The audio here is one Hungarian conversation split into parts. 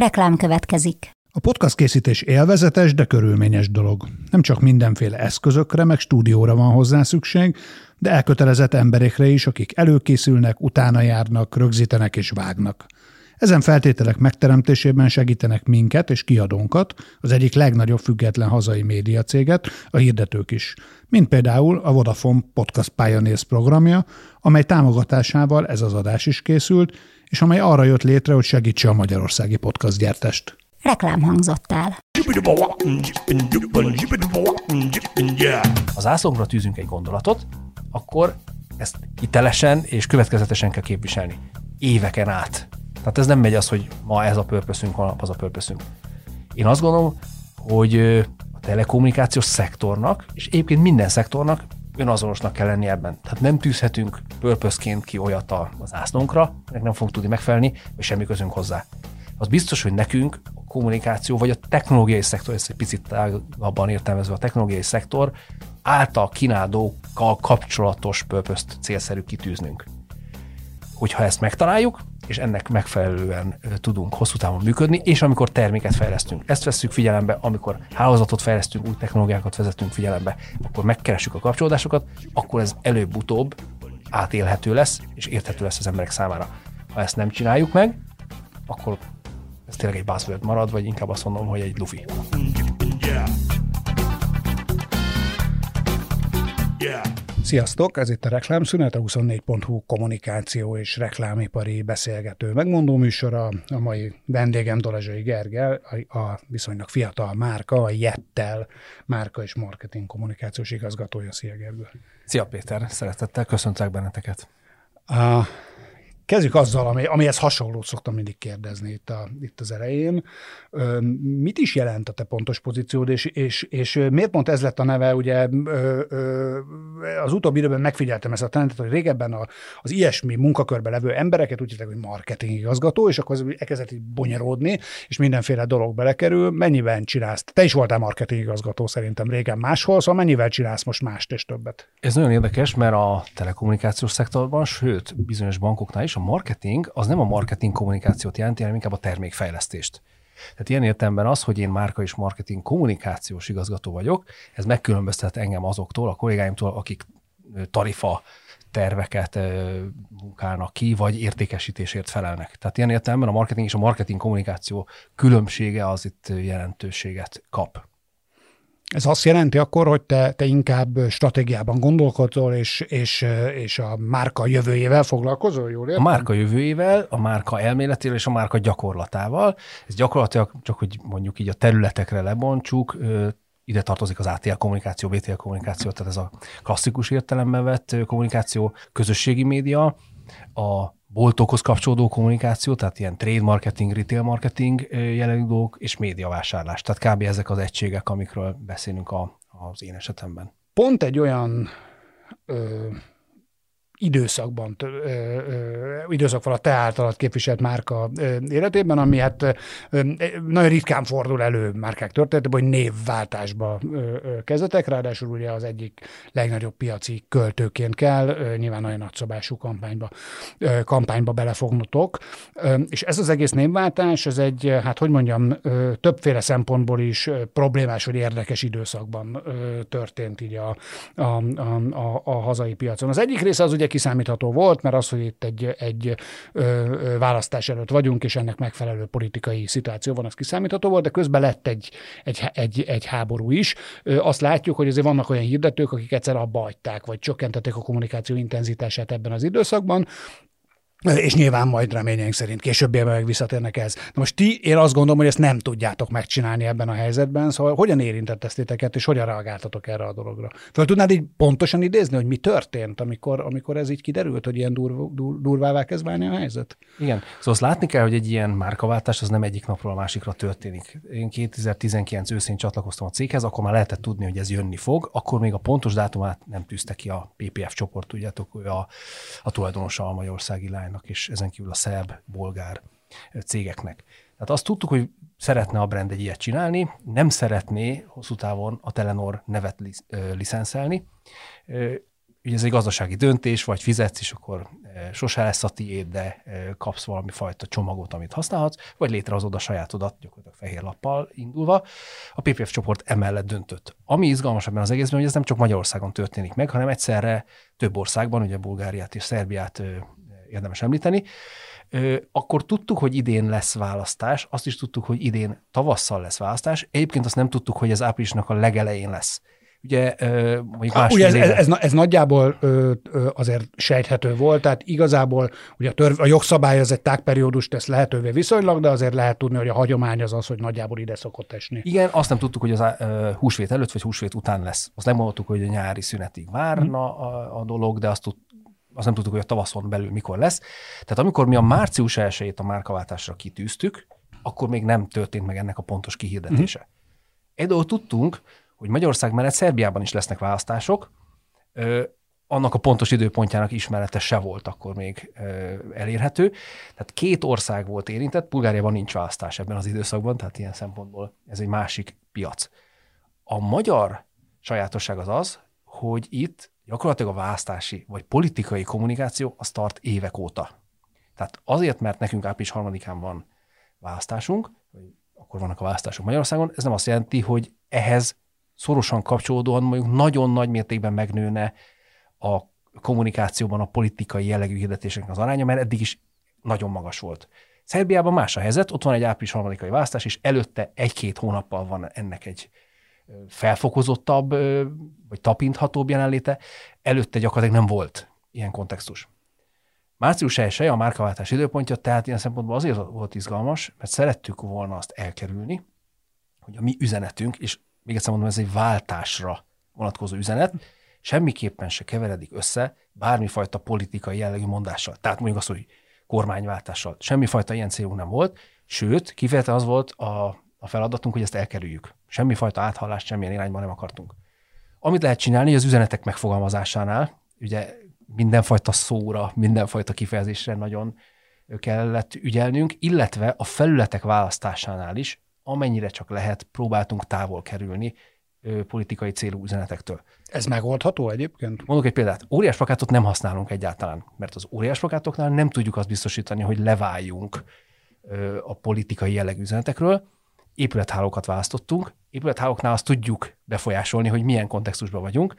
Reklám következik. A podcast készítés élvezetes, de körülményes dolog. Nem csak mindenféle eszközökre, meg stúdióra van hozzá szükség, de elkötelezett emberekre is, akik előkészülnek, utána járnak, rögzítenek és vágnak. Ezen feltételek megteremtésében segítenek minket és kiadónkat, az egyik legnagyobb független hazai médiacéget, a hirdetők is, mint például a Vodafone Podcast Pioneers programja, amely támogatásával ez az adás is készült, és amely arra jött létre, hogy segítse a magyarországi podcast gyártást. Reklám hangzott el. Ha zászlónkra tűzünk egy gondolatot, akkor ezt hitelesen és következetesen kell képviselni. Éveken át. Tehát ez nem megy az, hogy ma ez a purpose holnap az a purpose Én azt gondolom, hogy a telekommunikációs szektornak, és egyébként minden szektornak önazonosnak kell lenni ebben. Tehát nem tűzhetünk purpose ki olyat az ászlónkra, ennek nem fogunk tudni megfelelni, és semmi közünk hozzá. Az biztos, hogy nekünk a kommunikáció, vagy a technológiai szektor, ezt egy picit tágabban értelmezve a technológiai szektor, által kínálókkal kapcsolatos purpose célszerű kitűznünk. Hogyha ezt megtaláljuk, és ennek megfelelően tudunk hosszú távon működni, és amikor terméket fejlesztünk, ezt veszük figyelembe, amikor hálózatot fejlesztünk, új technológiákat vezetünk figyelembe, akkor megkeressük a kapcsolódásokat, akkor ez előbb-utóbb átélhető lesz, és érthető lesz az emberek számára. Ha ezt nem csináljuk meg, akkor ez tényleg egy buzzword marad, vagy inkább azt mondom, hogy egy lufi. Yeah. Sziasztok, ez itt a Reklámszünet, a 24.hu kommunikáció és reklámipari beszélgető megmondó műsora. A mai vendégem Dolezsai Gergel, a viszonylag fiatal márka, a Jettel márka és marketing kommunikációs igazgatója. Szia Gergő! Szia Péter, szeretettel köszöntek benneteket! A Kezdjük azzal, ami, amihez hasonlót szoktam mindig kérdezni itt, a, itt az elején. Mit is jelent a te pontos pozíciód, és, és, és miért pont ez lett a neve? Ugye az utóbbi időben megfigyeltem ezt a trendet, hogy régebben a, az ilyesmi munkakörbe levő embereket úgy hívták, hogy marketing igazgató, és akkor az elkezdett így bonyaródni, és mindenféle dolog belekerül. Mennyiben csinálsz? Te is voltál marketing igazgató szerintem régen máshol, szóval mennyivel csinálsz most mást és többet? Ez nagyon érdekes, mert a telekommunikációs szektorban, sőt, bizonyos bankoknál is a marketing az nem a marketing kommunikációt jelenti, hanem inkább a termékfejlesztést. Tehát ilyen értelemben az, hogy én márka és marketing kommunikációs igazgató vagyok, ez megkülönböztet engem azoktól, a kollégáimtól, akik tarifa terveket munkálnak ki, vagy értékesítésért felelnek. Tehát ilyen értelemben a marketing és a marketing kommunikáció különbsége az itt jelentőséget kap. Ez azt jelenti akkor, hogy te, te inkább stratégiában gondolkodol, és, és, és a márka jövőjével foglalkozol, jól értem? A márka jövőjével, a márka elméletével és a márka gyakorlatával. Ez gyakorlatilag csak, hogy mondjuk így a területekre lebontsuk, ide tartozik az ATL kommunikáció, BTL kommunikáció, tehát ez a klasszikus értelemben vett kommunikáció, közösségi média, a boltokhoz kapcsolódó kommunikáció, tehát ilyen trade marketing, retail marketing jellegű dolgok, és médiavásárlás. Tehát kb. ezek az egységek, amikről beszélünk a, az én esetemben. Pont egy olyan időszakban, időszak a te általad képviselt márka életében, ami hát nagyon ritkán fordul elő márkák történetében, hogy névváltásba kezdetek, ráadásul ugye az egyik legnagyobb piaci költőként kell, nyilván nagyon nagyszabású kampányba, kampányba belefognotok, és ez az egész névváltás, ez egy, hát hogy mondjam, többféle szempontból is problémás vagy érdekes időszakban történt így a, a, a, a, a hazai piacon. Az egyik része az ugye kiszámítható volt, mert az, hogy itt egy, egy ö, választás előtt vagyunk, és ennek megfelelő politikai szituáció van, az kiszámítható volt, de közben lett egy, egy, egy, egy háború is. Ö, azt látjuk, hogy azért vannak olyan hirdetők, akik egyszer abba hagyták, vagy csökkentették a kommunikáció intenzitását ebben az időszakban, és nyilván majd reményeink szerint későbbiekben meg visszatérnek ez. Na most ti, én azt gondolom, hogy ezt nem tudjátok megcsinálni ebben a helyzetben, szóval hogyan érintett ezt titeket, és hogyan reagáltatok erre a dologra? Föl tudnád így pontosan idézni, hogy mi történt, amikor, amikor ez így kiderült, hogy ilyen dur, dur, durvává kezd válni a helyzet? Igen, szóval azt látni kell, hogy egy ilyen márkaváltás az nem egyik napról a másikra történik. Én 2019 őszén csatlakoztam a céghez, akkor már lehetett tudni, hogy ez jönni fog, akkor még a pontos dátumát nem tűzte ki a PPF csoport, tudjátok, a, a tulajdonosa a Magyarországi Lány Spotify-nak, és ezen kívül a szerb, bolgár cégeknek. Tehát azt tudtuk, hogy szeretne a brand egy ilyet csinálni, nem szeretné hosszú távon a Telenor nevet licenszelni. ugye ez egy gazdasági döntés, vagy fizetsz, és akkor sose lesz a tiéd, de kapsz valami fajta csomagot, amit használhatsz, vagy létrehozod a sajátodat, gyakorlatilag fehér lappal indulva. A PPF csoport emellett döntött. Ami izgalmas ebben az egészben, hogy ez nem csak Magyarországon történik meg, hanem egyszerre több országban, ugye Bulgáriát és Szerbiát érdemes említeni, akkor tudtuk, hogy idén lesz választás, azt is tudtuk, hogy idén tavasszal lesz választás. Egyébként azt nem tudtuk, hogy ez áprilisnak a legelején lesz. Ugye, mondjuk más ugye ez, ez, ez, ez nagyjából ö, ö, azért sejthető volt, tehát igazából ugye a, törv, a jogszabály az egy tágperiódus tesz lehetővé viszonylag, de azért lehet tudni, hogy a hagyomány az az, hogy nagyjából ide szokott esni. Igen, azt nem tudtuk, hogy az uh, húsvét előtt vagy húsvét után lesz. Azt nem mondtuk, hogy a nyári szünetig várna hmm. a, a dolog, de azt tud, azt nem tudtuk, hogy a tavaszon belül mikor lesz. Tehát amikor mi a március 1 a márkaváltásra kitűztük, akkor még nem történt meg ennek a pontos kihirdetése. Uh-huh. Egy dolgot tudtunk, hogy Magyarország mellett Szerbiában is lesznek választások, ö, annak a pontos időpontjának ismerete se volt akkor még ö, elérhető. Tehát két ország volt érintett, Bulgáriában nincs választás ebben az időszakban, tehát ilyen szempontból ez egy másik piac. A magyar sajátosság az az, hogy itt gyakorlatilag a választási vagy politikai kommunikáció az tart évek óta. Tehát azért, mert nekünk április harmadikán van választásunk, vagy akkor vannak a választások Magyarországon, ez nem azt jelenti, hogy ehhez szorosan kapcsolódóan mondjuk nagyon nagy mértékben megnőne a kommunikációban a politikai jellegű hirdetéseknek az aránya, mert eddig is nagyon magas volt. Szerbiában más a helyzet, ott van egy április harmadikai választás, és előtte egy-két hónappal van ennek egy felfokozottabb, vagy tapinthatóbb jelenléte, előtte gyakorlatilag nem volt ilyen kontextus. Március 1 a márkaváltás időpontja, tehát ilyen szempontból azért volt izgalmas, mert szerettük volna azt elkerülni, hogy a mi üzenetünk, és még egyszer mondom, ez egy váltásra vonatkozó üzenet, semmiképpen se keveredik össze bármifajta politikai jellegű mondással. Tehát mondjuk azt, hogy kormányváltással. Semmifajta ilyen célunk nem volt, sőt, kifejezetten az volt a, a feladatunk, hogy ezt elkerüljük. Semmifajta áthallást semmilyen irányban nem akartunk. Amit lehet csinálni, az üzenetek megfogalmazásánál, ugye mindenfajta szóra, mindenfajta kifejezésre nagyon kellett ügyelnünk, illetve a felületek választásánál is amennyire csak lehet, próbáltunk távol kerülni politikai célú üzenetektől. Ez megoldható egyébként? Mondok egy példát. Óriás plakátot nem használunk egyáltalán, mert az óriás plakátoknál nem tudjuk azt biztosítani, hogy leváljunk a politikai jellegű üzenetekről. Épülethálókat választottunk. Épülethálóknál azt tudjuk befolyásolni, hogy milyen kontextusban vagyunk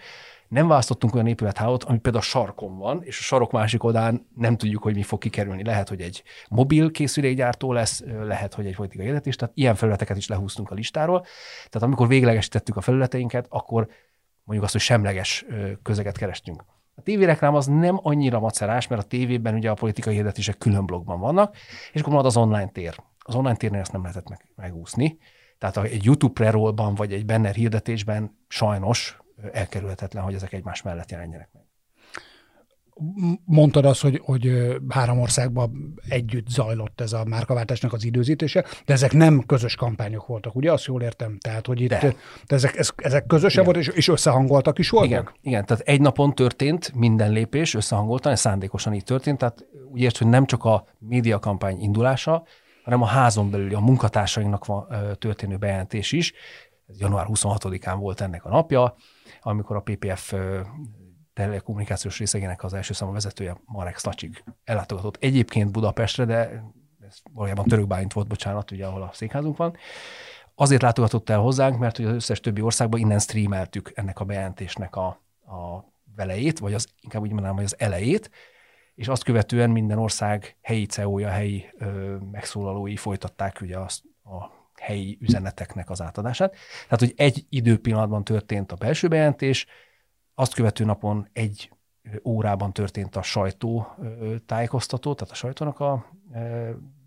nem választottunk olyan épülethálót, ami például a sarkon van, és a sarok másik oldán nem tudjuk, hogy mi fog kikerülni. Lehet, hogy egy mobil készülékgyártó lesz, lehet, hogy egy politikai érdetés, tehát ilyen felületeket is lehúztunk a listáról. Tehát amikor véglegesítettük a felületeinket, akkor mondjuk azt, hogy semleges közeget kerestünk. A tévéreklám az nem annyira macerás, mert a tévében ugye a politikai hirdetések külön blogban vannak, és akkor marad az online tér. Az online térnél ezt nem lehetett meg, megúszni. Tehát egy YouTube pre vagy egy banner hirdetésben sajnos elkerülhetetlen, hogy ezek egymás mellett jelenjenek meg. Mondtad azt, hogy, hogy három országban együtt zajlott ez a márkaváltásnak az időzítése, de ezek nem közös kampányok voltak, ugye? Azt jól értem. Tehát, hogy itt de. De ezek, ezek közösen volt, és, és összehangoltak is voltak? Igen, igen, tehát egy napon történt minden lépés összehangoltan, ez szándékosan így történt, tehát úgy ért, hogy nem csak a médiakampány indulása, hanem a házon belüli, a munkatársainknak van, történő bejelentés is. Ez január 26-án volt ennek a napja, amikor a PPF telekommunikációs részegének az első számú vezetője Marek Stacsig ellátogatott egyébként Budapestre, de ez valójában Török Bálint volt, bocsánat, ugye, ahol a székházunk van. Azért látogatott el hozzánk, mert hogy az összes többi országban innen streameltük ennek a bejelentésnek a, a velejét, vagy az, inkább úgy mondanám, hogy az elejét, és azt követően minden ország helyi CEO-ja, helyi ö, megszólalói folytatták ugye azt a helyi üzeneteknek az átadását. Tehát, hogy egy időpillanatban történt a belső bejelentés, azt követő napon egy órában történt a sajtó tájékoztató, tehát a sajtónak a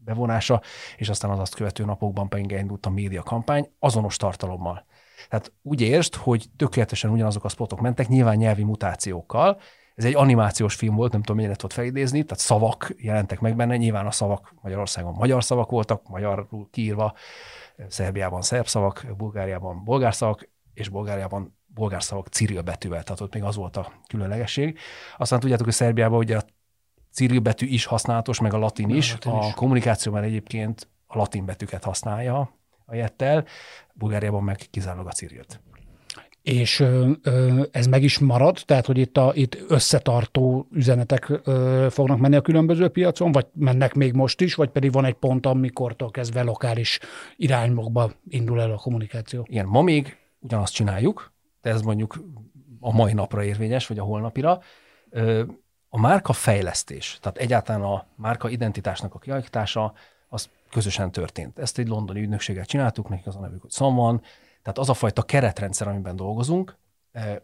bevonása, és aztán az azt követő napokban pedig elindult a média kampány azonos tartalommal. Tehát úgy érst, hogy tökéletesen ugyanazok a spotok mentek, nyilván nyelvi mutációkkal. Ez egy animációs film volt, nem tudom, mennyire tudott felidézni, tehát szavak jelentek meg benne, nyilván a szavak Magyarországon magyar szavak voltak, magyarul kiírva, Szerbiában szerb szavak, Bulgáriában bolgár szavak, és Bulgáriában bolgár szavak ciril betűvel, tehát ott még az volt a különlegesség. Aztán tudjátok, hogy Szerbiában ugye a ciril betű is használatos, meg a latin is. A, latin is. a kommunikációban egyébként a latin betűket használja a jettel, Bulgáriában meg kizárólag a cirilt. És ez meg is marad, tehát hogy itt, a, itt összetartó üzenetek ö, fognak menni a különböző piacon, vagy mennek még most is, vagy pedig van egy pont, amikortól kezdve lokális irányokba indul el a kommunikáció. Igen, ma még ugyanazt csináljuk, de ez mondjuk a mai napra érvényes, vagy a holnapira. A márka fejlesztés, tehát egyáltalán a márka identitásnak a kialakítása, az közösen történt. Ezt egy londoni ügynökséggel csináltuk, nekik az a nevük, hogy Someone, tehát az a fajta keretrendszer, amiben dolgozunk,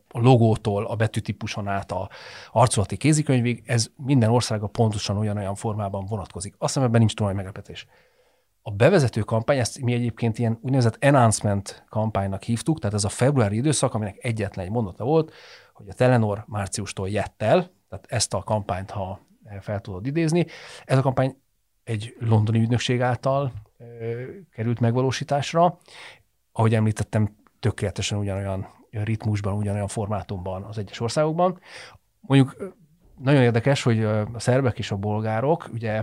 a logótól, a betűtípuson át a arculati kézikönyvig, ez minden országa pontosan olyan-olyan formában vonatkozik. Azt hiszem, ebben nincs túl nagy meglepetés. A bevezető kampány, ezt mi egyébként ilyen úgynevezett enhancement kampánynak hívtuk, tehát ez a februári időszak, aminek egyetlen egy mondata volt, hogy a Telenor márciustól jött el, tehát ezt a kampányt, ha fel tudod idézni. Ez a kampány egy londoni ügynökség által ö, került megvalósításra. Ahogy említettem, tökéletesen ugyanolyan ritmusban, ugyanolyan formátumban az egyes országokban. Mondjuk nagyon érdekes, hogy a szerbek és a bolgárok ugye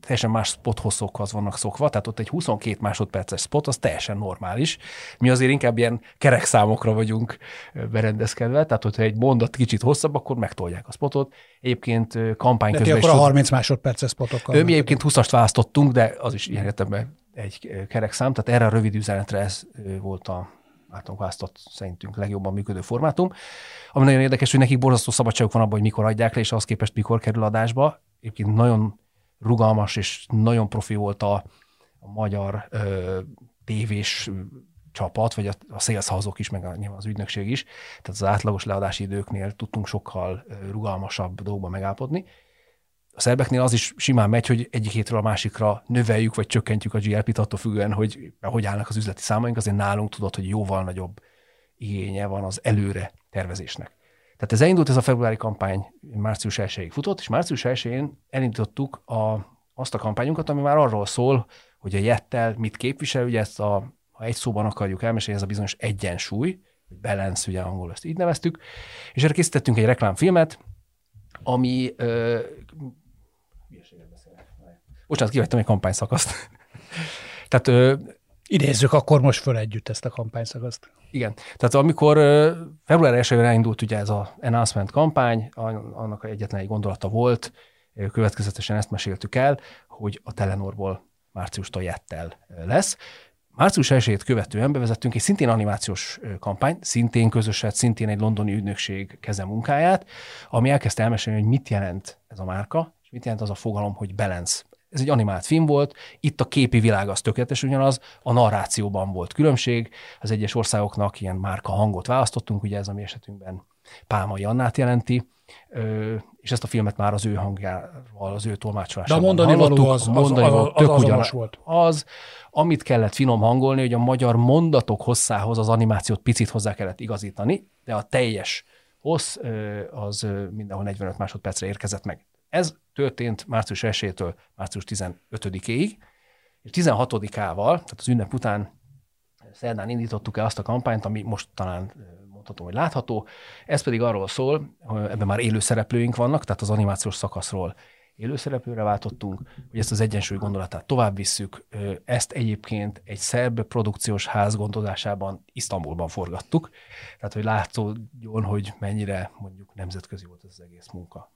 teljesen más spot hosszokhoz vannak szokva, tehát ott egy 22 másodperces spot, az teljesen normális. Mi azért inkább ilyen kerek számokra vagyunk berendezkedve, tehát hogyha egy mondat kicsit hosszabb, akkor megtolják a spotot. Egyébként kampány közben akkor a 30 másodperces spotokkal. Mi egyébként 20-ast választottunk, de az is ilyen értelemben egy kerek szám, tehát erre a rövid üzenetre ez volt a általunk választott szerintünk legjobban működő formátum. Ami nagyon érdekes, hogy nekik borzasztó szabadságuk van abban, hogy mikor adják le, és az képest mikor kerül adásba. Egyébként nagyon rugalmas és nagyon profi volt a, a magyar ö, tévés csapat, vagy a, a szélszhazok is, meg a, nyilván az ügynökség is. Tehát az átlagos leadási időknél tudtunk sokkal rugalmasabb dolgokban megállapodni. A szerbeknél az is simán megy, hogy egyik hétről a másikra növeljük, vagy csökkentjük a GLP-t attól függően, hogy hogy állnak az üzleti számaink, azért nálunk tudod, hogy jóval nagyobb igénye van az előre tervezésnek. Tehát ez elindult ez a februári kampány, március 1 futott, és március 1-én elindítottuk a, azt a kampányunkat, ami már arról szól, hogy a jettel mit képvisel, ugye ezt a, ha egy szóban akarjuk elmesélni, ez a bizonyos egyensúly, vagy balance, ugye angol ezt így neveztük, és erre készítettünk egy reklámfilmet, ami ö, Bocsánat, kivettem egy kampányszakaszt. Tehát ö, Idézzük akkor most föl együtt ezt a kampányszakaszt. Igen. Tehát amikor február 1 elindult ugye ez a announcement kampány, annak egyetlen egy gondolata volt, következetesen ezt meséltük el, hogy a Telenorból márciustól jettel lesz. Március 1 követően bevezettünk egy szintén animációs kampány, szintén közöset, szintén egy londoni ügynökség kezemunkáját, ami elkezdte elmesélni, hogy mit jelent ez a márka, és mit jelent az a fogalom, hogy balance ez egy animált film volt, itt a képi világ az tökéletes ugyanaz, a narrációban volt különbség, az egyes országoknak ilyen márka hangot választottunk, ugye ez a mi esetünkben Pálmai Annát jelenti, és ezt a filmet már az ő hangjával, az ő tolmácsolásával De a mondani való az, a mondani az, való, az, az, az, az volt. Az, amit kellett finom hangolni, hogy a magyar mondatok hosszához az animációt picit hozzá kellett igazítani, de a teljes hossz az mindenhol 45 másodpercre érkezett meg. Ez történt március 1-től március 15-ig, és 16-ával, tehát az ünnep után szerdán indítottuk el azt a kampányt, ami most talán mondhatom, hogy látható. Ez pedig arról szól, hogy ebben már élő szereplőink vannak, tehát az animációs szakaszról élőszereplőre váltottunk, hogy ezt az egyensúly gondolatát tovább visszük. Ezt egyébként egy szerb produkciós ház gondozásában Isztambulban forgattuk, tehát hogy látszódjon, hogy mennyire mondjuk nemzetközi volt ez az egész munka.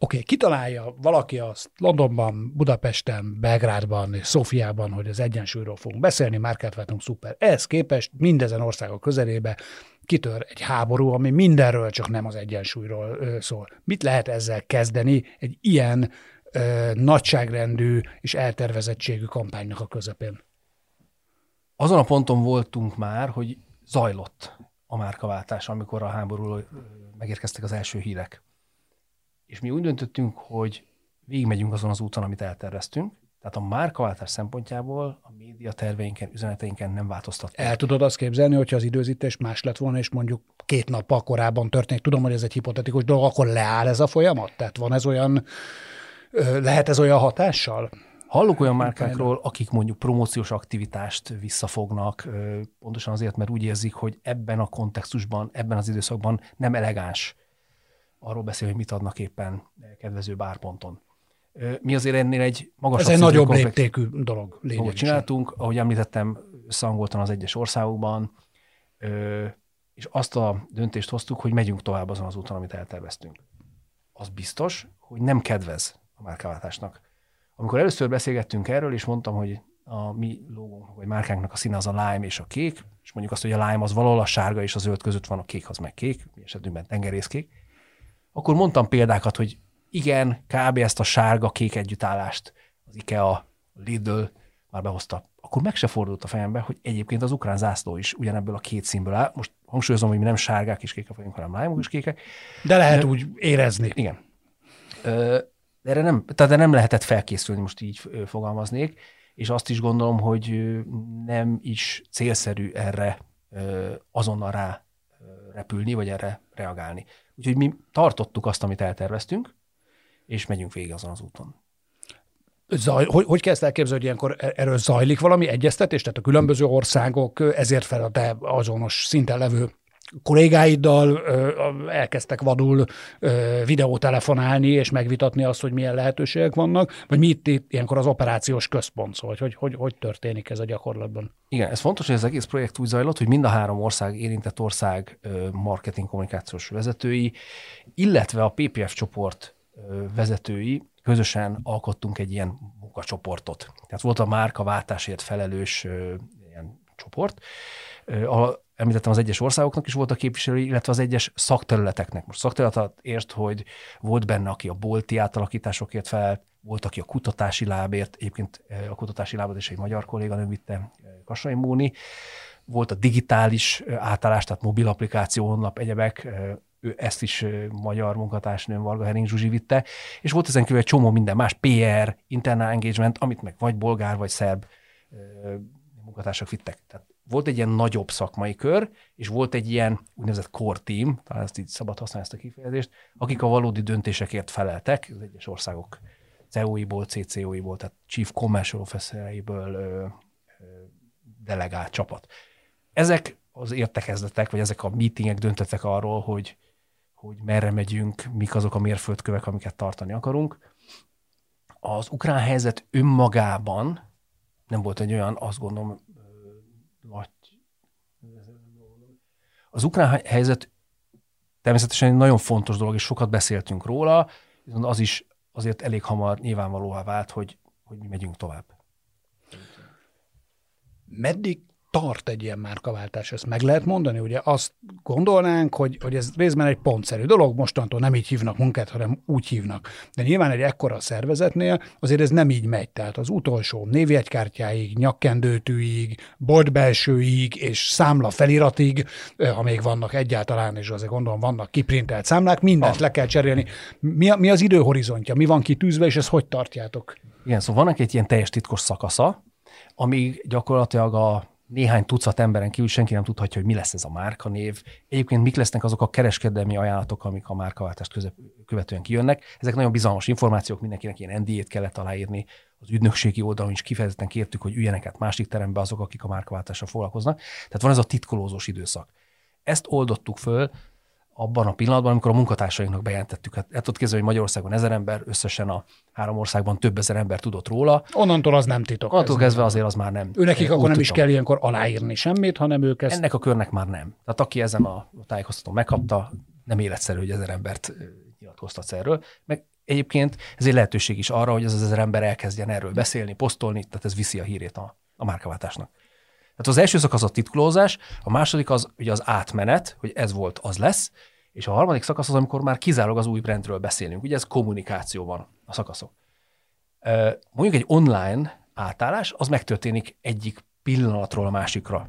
Oké, okay, kitalálja valaki azt Londonban, Budapesten, Belgrádban és Szofiában, hogy az egyensúlyról fogunk beszélni, márkát váltunk, szuper. Ez képest mindezen országok közelébe kitör egy háború, ami mindenről, csak nem az egyensúlyról szól. Mit lehet ezzel kezdeni egy ilyen ö, nagyságrendű és eltervezettségű kampánynak a közepén? Azon a ponton voltunk már, hogy zajlott a márkaváltás, amikor a háborúról megérkeztek az első hírek és mi úgy döntöttünk, hogy végigmegyünk azon az úton, amit elterveztünk, tehát a márkaváltás szempontjából a média terveinken, üzeneteinken nem változtat. El tudod azt képzelni, hogyha az időzítés más lett volna, és mondjuk két nappal korábban történik, tudom, hogy ez egy hipotetikus dolog, akkor leáll ez a folyamat? Tehát van ez olyan, lehet ez olyan hatással? Hallok olyan márkákról, akik mondjuk promóciós aktivitást visszafognak, pontosan azért, mert úgy érzik, hogy ebben a kontextusban, ebben az időszakban nem elegáns arról beszél, hogy mit adnak éppen kedvező bárponton. Mi azért ennél egy magasabb Ez egy nagyobb léptékű dolog lényegesen. csináltunk, ahogy említettem, összehangoltan az egyes országokban. És azt a döntést hoztuk, hogy megyünk tovább azon az úton, amit elterveztünk. Az biztos, hogy nem kedvez a márkaváltásnak. Amikor először beszélgettünk erről, és mondtam, hogy a mi logónk, vagy márkánknak a színe az a lime és a kék, és mondjuk azt, hogy a lime az valahol a sárga és a zöld között van, a kék az meg kék, mi esetünkben tengerészkék, akkor mondtam példákat, hogy igen, kb. ezt a sárga-kék együttállást az IKEA, Lidl már behozta. Akkor meg se fordult a fejembe, hogy egyébként az ukrán zászló is ugyanebből a két színből áll. Most hangsúlyozom, hogy mi nem sárgák és kékek vagyunk, hanem lime és kékek. De lehet úgy érezni. Igen. Ö, erre nem, tehát nem lehetett felkészülni, most így fogalmaznék, és azt is gondolom, hogy nem is célszerű erre azonnal rá repülni, vagy erre reagálni. Úgyhogy mi tartottuk azt, amit elterveztünk, és megyünk végig azon az úton. Zaj, hogy, hogy kezd elképzelni, hogy ilyenkor e- erről zajlik valami egyeztetés? Tehát a különböző országok ezért fel a te azonos szinten levő kollégáiddal elkezdtek vadul videótelefonálni és megvitatni azt, hogy milyen lehetőségek vannak, vagy mi itt, itt ilyenkor az operációs központ szól, hogy, hogy hogy történik ez a gyakorlatban? Igen, ez fontos, hogy az egész projekt úgy zajlott, hogy mind a három ország, érintett ország marketing kommunikációs vezetői, illetve a PPF csoport vezetői közösen alkottunk egy ilyen munkacsoportot. Tehát volt a márkaváltásért felelős ilyen csoport, ahol említettem az egyes országoknak is voltak képviselői, illetve az egyes szakterületeknek. Most szakterületet ért, hogy volt benne, aki a bolti átalakításokért fel, volt, aki a kutatási lábért, egyébként a kutatási lábot is egy magyar kolléganő vitte, Kassai Móni, volt a digitális átállás, tehát mobil applikáció, honlap, egyebek, ő ezt is magyar munkatársnőm Varga Hering Zsuzsi vitte, és volt ezen kívül egy csomó minden más, PR, internal engagement, amit meg vagy bolgár, vagy szerb munkatársak vittek. Tehát volt egy ilyen nagyobb szakmai kör, és volt egy ilyen úgynevezett core team, talán ezt így szabad használni ezt a kifejezést, akik a valódi döntésekért feleltek, az egyes országok CEO-iból, CCO-iból, tehát Chief Commercial Officer-eiből delegált csapat. Ezek az értekezletek, vagy ezek a meetingek döntöttek arról, hogy, hogy merre megyünk, mik azok a mérföldkövek, amiket tartani akarunk. Az ukrán helyzet önmagában nem volt egy olyan, azt gondolom, nagy... Az ukrán helyzet természetesen egy nagyon fontos dolog, és sokat beszéltünk róla, viszont az is azért elég hamar nyilvánvalóvá vált, hogy, hogy mi megyünk tovább. Meddig tart egy ilyen márkaváltás, ezt meg lehet mondani? Ugye azt gondolnánk, hogy, hogy ez részben egy pontszerű dolog, mostantól nem így hívnak munkát, hanem úgy hívnak. De nyilván egy ekkora szervezetnél azért ez nem így megy. Tehát az utolsó névjegykártyáig, nyakkendőtűig, boltbelsőig és számla feliratig, ha még vannak egyáltalán, és azért gondolom vannak kiprintelt számlák, mindent ah. le kell cserélni. Mi, a, mi az időhorizontja? Mi van kitűzve, és ezt hogy tartjátok? Igen, szóval vannak egy ilyen teljes titkos szakasza, amíg gyakorlatilag a néhány tucat emberen kívül senki nem tudhatja, hogy mi lesz ez a márkanév. Egyébként mik lesznek azok a kereskedelmi ajánlatok, amik a márkaváltást közep, követően kijönnek. Ezek nagyon bizalmas információk, mindenkinek ilyen NDA-t kellett aláírni. Az ügynökségi oldalon is kifejezetten kértük, hogy üljenek át másik terembe azok, akik a márkaváltással foglalkoznak. Tehát van ez a titkolózós időszak. Ezt oldottuk föl abban a pillanatban, amikor a munkatársainknak bejelentettük. Hát, ott kezdve, hogy Magyarországon ezer ember, összesen a három országban több ezer ember tudott róla. Onnantól az nem titok. Onnantól kezdve azért az már nem. Őnekik akkor nem is kell ilyenkor aláírni semmit, hanem ők ezt... Ennek a körnek már nem. Tehát aki ezen a tájékoztatón megkapta, nem életszerű, hogy ezer embert nyilatkoztatsz erről. Meg egyébként ez egy lehetőség is arra, hogy az az ezer ember elkezdjen erről beszélni, posztolni, tehát ez viszi a hírét a, a márkaváltásnak. Tehát az első szakasz a titkolózás, a második az ugye az átmenet, hogy ez volt, az lesz, és a harmadik szakasz az, amikor már kizárólag az új brandről beszélünk. Ugye ez kommunikáció van a szakaszok. Mondjuk egy online átállás, az megtörténik egyik pillanatról a másikra.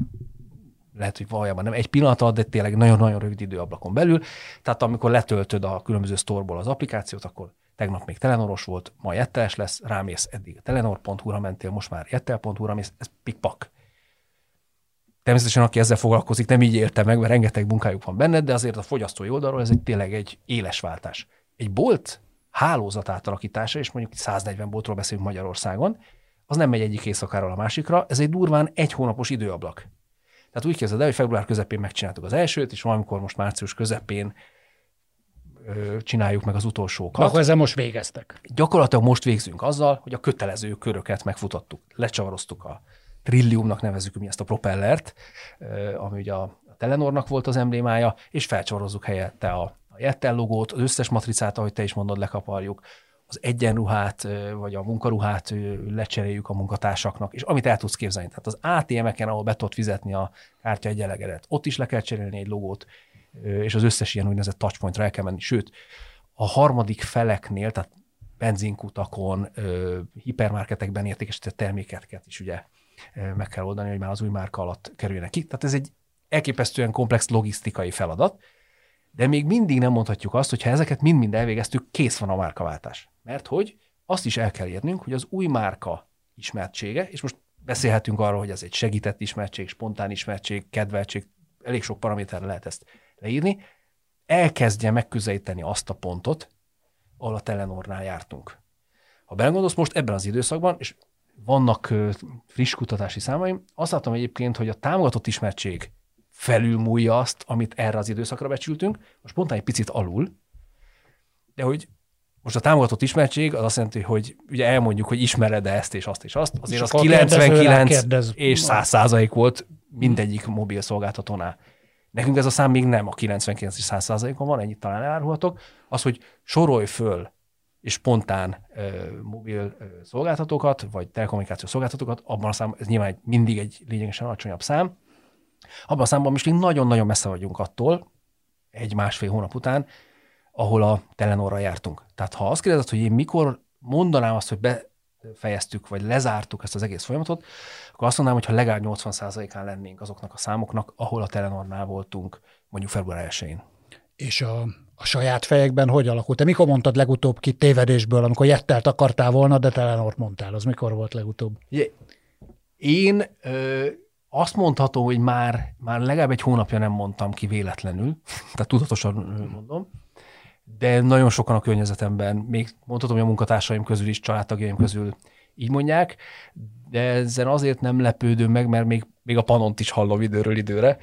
Lehet, hogy valójában nem egy pillanat alatt, de tényleg nagyon-nagyon rövid időablakon belül. Tehát amikor letöltöd a különböző sztorból az applikációt, akkor tegnap még Telenoros volt, ma Jetteles lesz, rámész eddig telenor.hu-ra mentél, most már jettel.hu-ra mész, ez pikpak. Természetesen, aki ezzel foglalkozik, nem így érte meg, mert rengeteg munkájuk van benne, de azért a fogyasztói oldalról ez egy tényleg egy éles váltás. Egy bolt hálózat átalakítása, és mondjuk 140 boltról beszélünk Magyarországon, az nem megy egyik éjszakáról a másikra, ez egy durván egy hónapos időablak. Tehát úgy kezded el, hogy február közepén megcsináltuk az elsőt, és valamikor most március közepén ö, csináljuk meg az utolsókat. Akkor ezzel most végeztek. Gyakorlatilag most végzünk azzal, hogy a kötelező köröket megfutattuk. Lecsavaroztuk a trilliumnak nevezük mi ezt a propellert, ami ugye a Telenornak volt az emblémája, és felcsorozzuk helyette a Jettel logót, az összes matricát, ahogy te is mondod, lekaparjuk, az egyenruhát, vagy a munkaruhát lecseréljük a munkatársaknak, és amit el tudsz képzelni. Tehát az ATM-eken, ahol be tudod fizetni a kártya egyelegedet, ott is le kell cserélni egy logót, és az összes ilyen úgynevezett touchpointra el kell menni. Sőt, a harmadik feleknél, tehát benzinkutakon, hipermarketekben értékesített termékeket is ugye meg kell oldani, hogy már az új márka alatt kerüljenek ki. Tehát ez egy elképesztően komplex logisztikai feladat, de még mindig nem mondhatjuk azt, hogy ha ezeket mind-mind elvégeztük, kész van a márkaváltás. Mert hogy azt is el kell érnünk, hogy az új márka ismertsége, és most beszélhetünk arról, hogy ez egy segített ismertség, spontán ismertség, kedveltség, elég sok paraméterre lehet ezt leírni, elkezdje megközelíteni azt a pontot, ahol a Telenornál jártunk. Ha belegondolsz most ebben az időszakban, és vannak friss kutatási számaim, azt látom egyébként, hogy a támogatott ismertség felülmúlja azt, amit erre az időszakra becsültünk, most spontán egy picit alul, de hogy most a támogatott ismertség az azt jelenti, hogy ugye elmondjuk, hogy ismered-e ezt és azt és azt, azért és az 99 és 100 százalék volt mindegyik mobil szolgáltatónál. Nekünk ez a szám még nem. A 99 és 100 százalékon van, ennyit talán elárulhatok. Az, hogy sorolj föl és spontán ö, mobil ö, szolgáltatókat, vagy telekommunikációs szolgáltatókat, abban a számban ez nyilván egy, mindig egy lényegesen alacsonyabb szám. Abban a számban most még nagyon-nagyon messze vagyunk attól, egy-másfél hónap után, ahol a Telenorra jártunk. Tehát ha azt kérdezed, hogy én mikor mondanám azt, hogy befejeztük, vagy lezártuk ezt az egész folyamatot, akkor azt mondanám, hogy ha legalább 80%-án lennénk azoknak a számoknak, ahol a Telenornál voltunk mondjuk február 1-én. És a, a saját fejekben hogy alakult? Te mikor mondtad legutóbb ki tévedésből, amikor jettelt akartál volna, de Telenort mondtál? Az mikor volt legutóbb? Én ö, azt mondhatom, hogy már, már legalább egy hónapja nem mondtam ki véletlenül, tehát tudatosan mondom, de nagyon sokan a környezetemben, még mondhatom, hogy a munkatársaim közül is, családtagjaim közül így mondják, de ezen azért nem lepődöm meg, mert még, még a panont is hallom időről időre,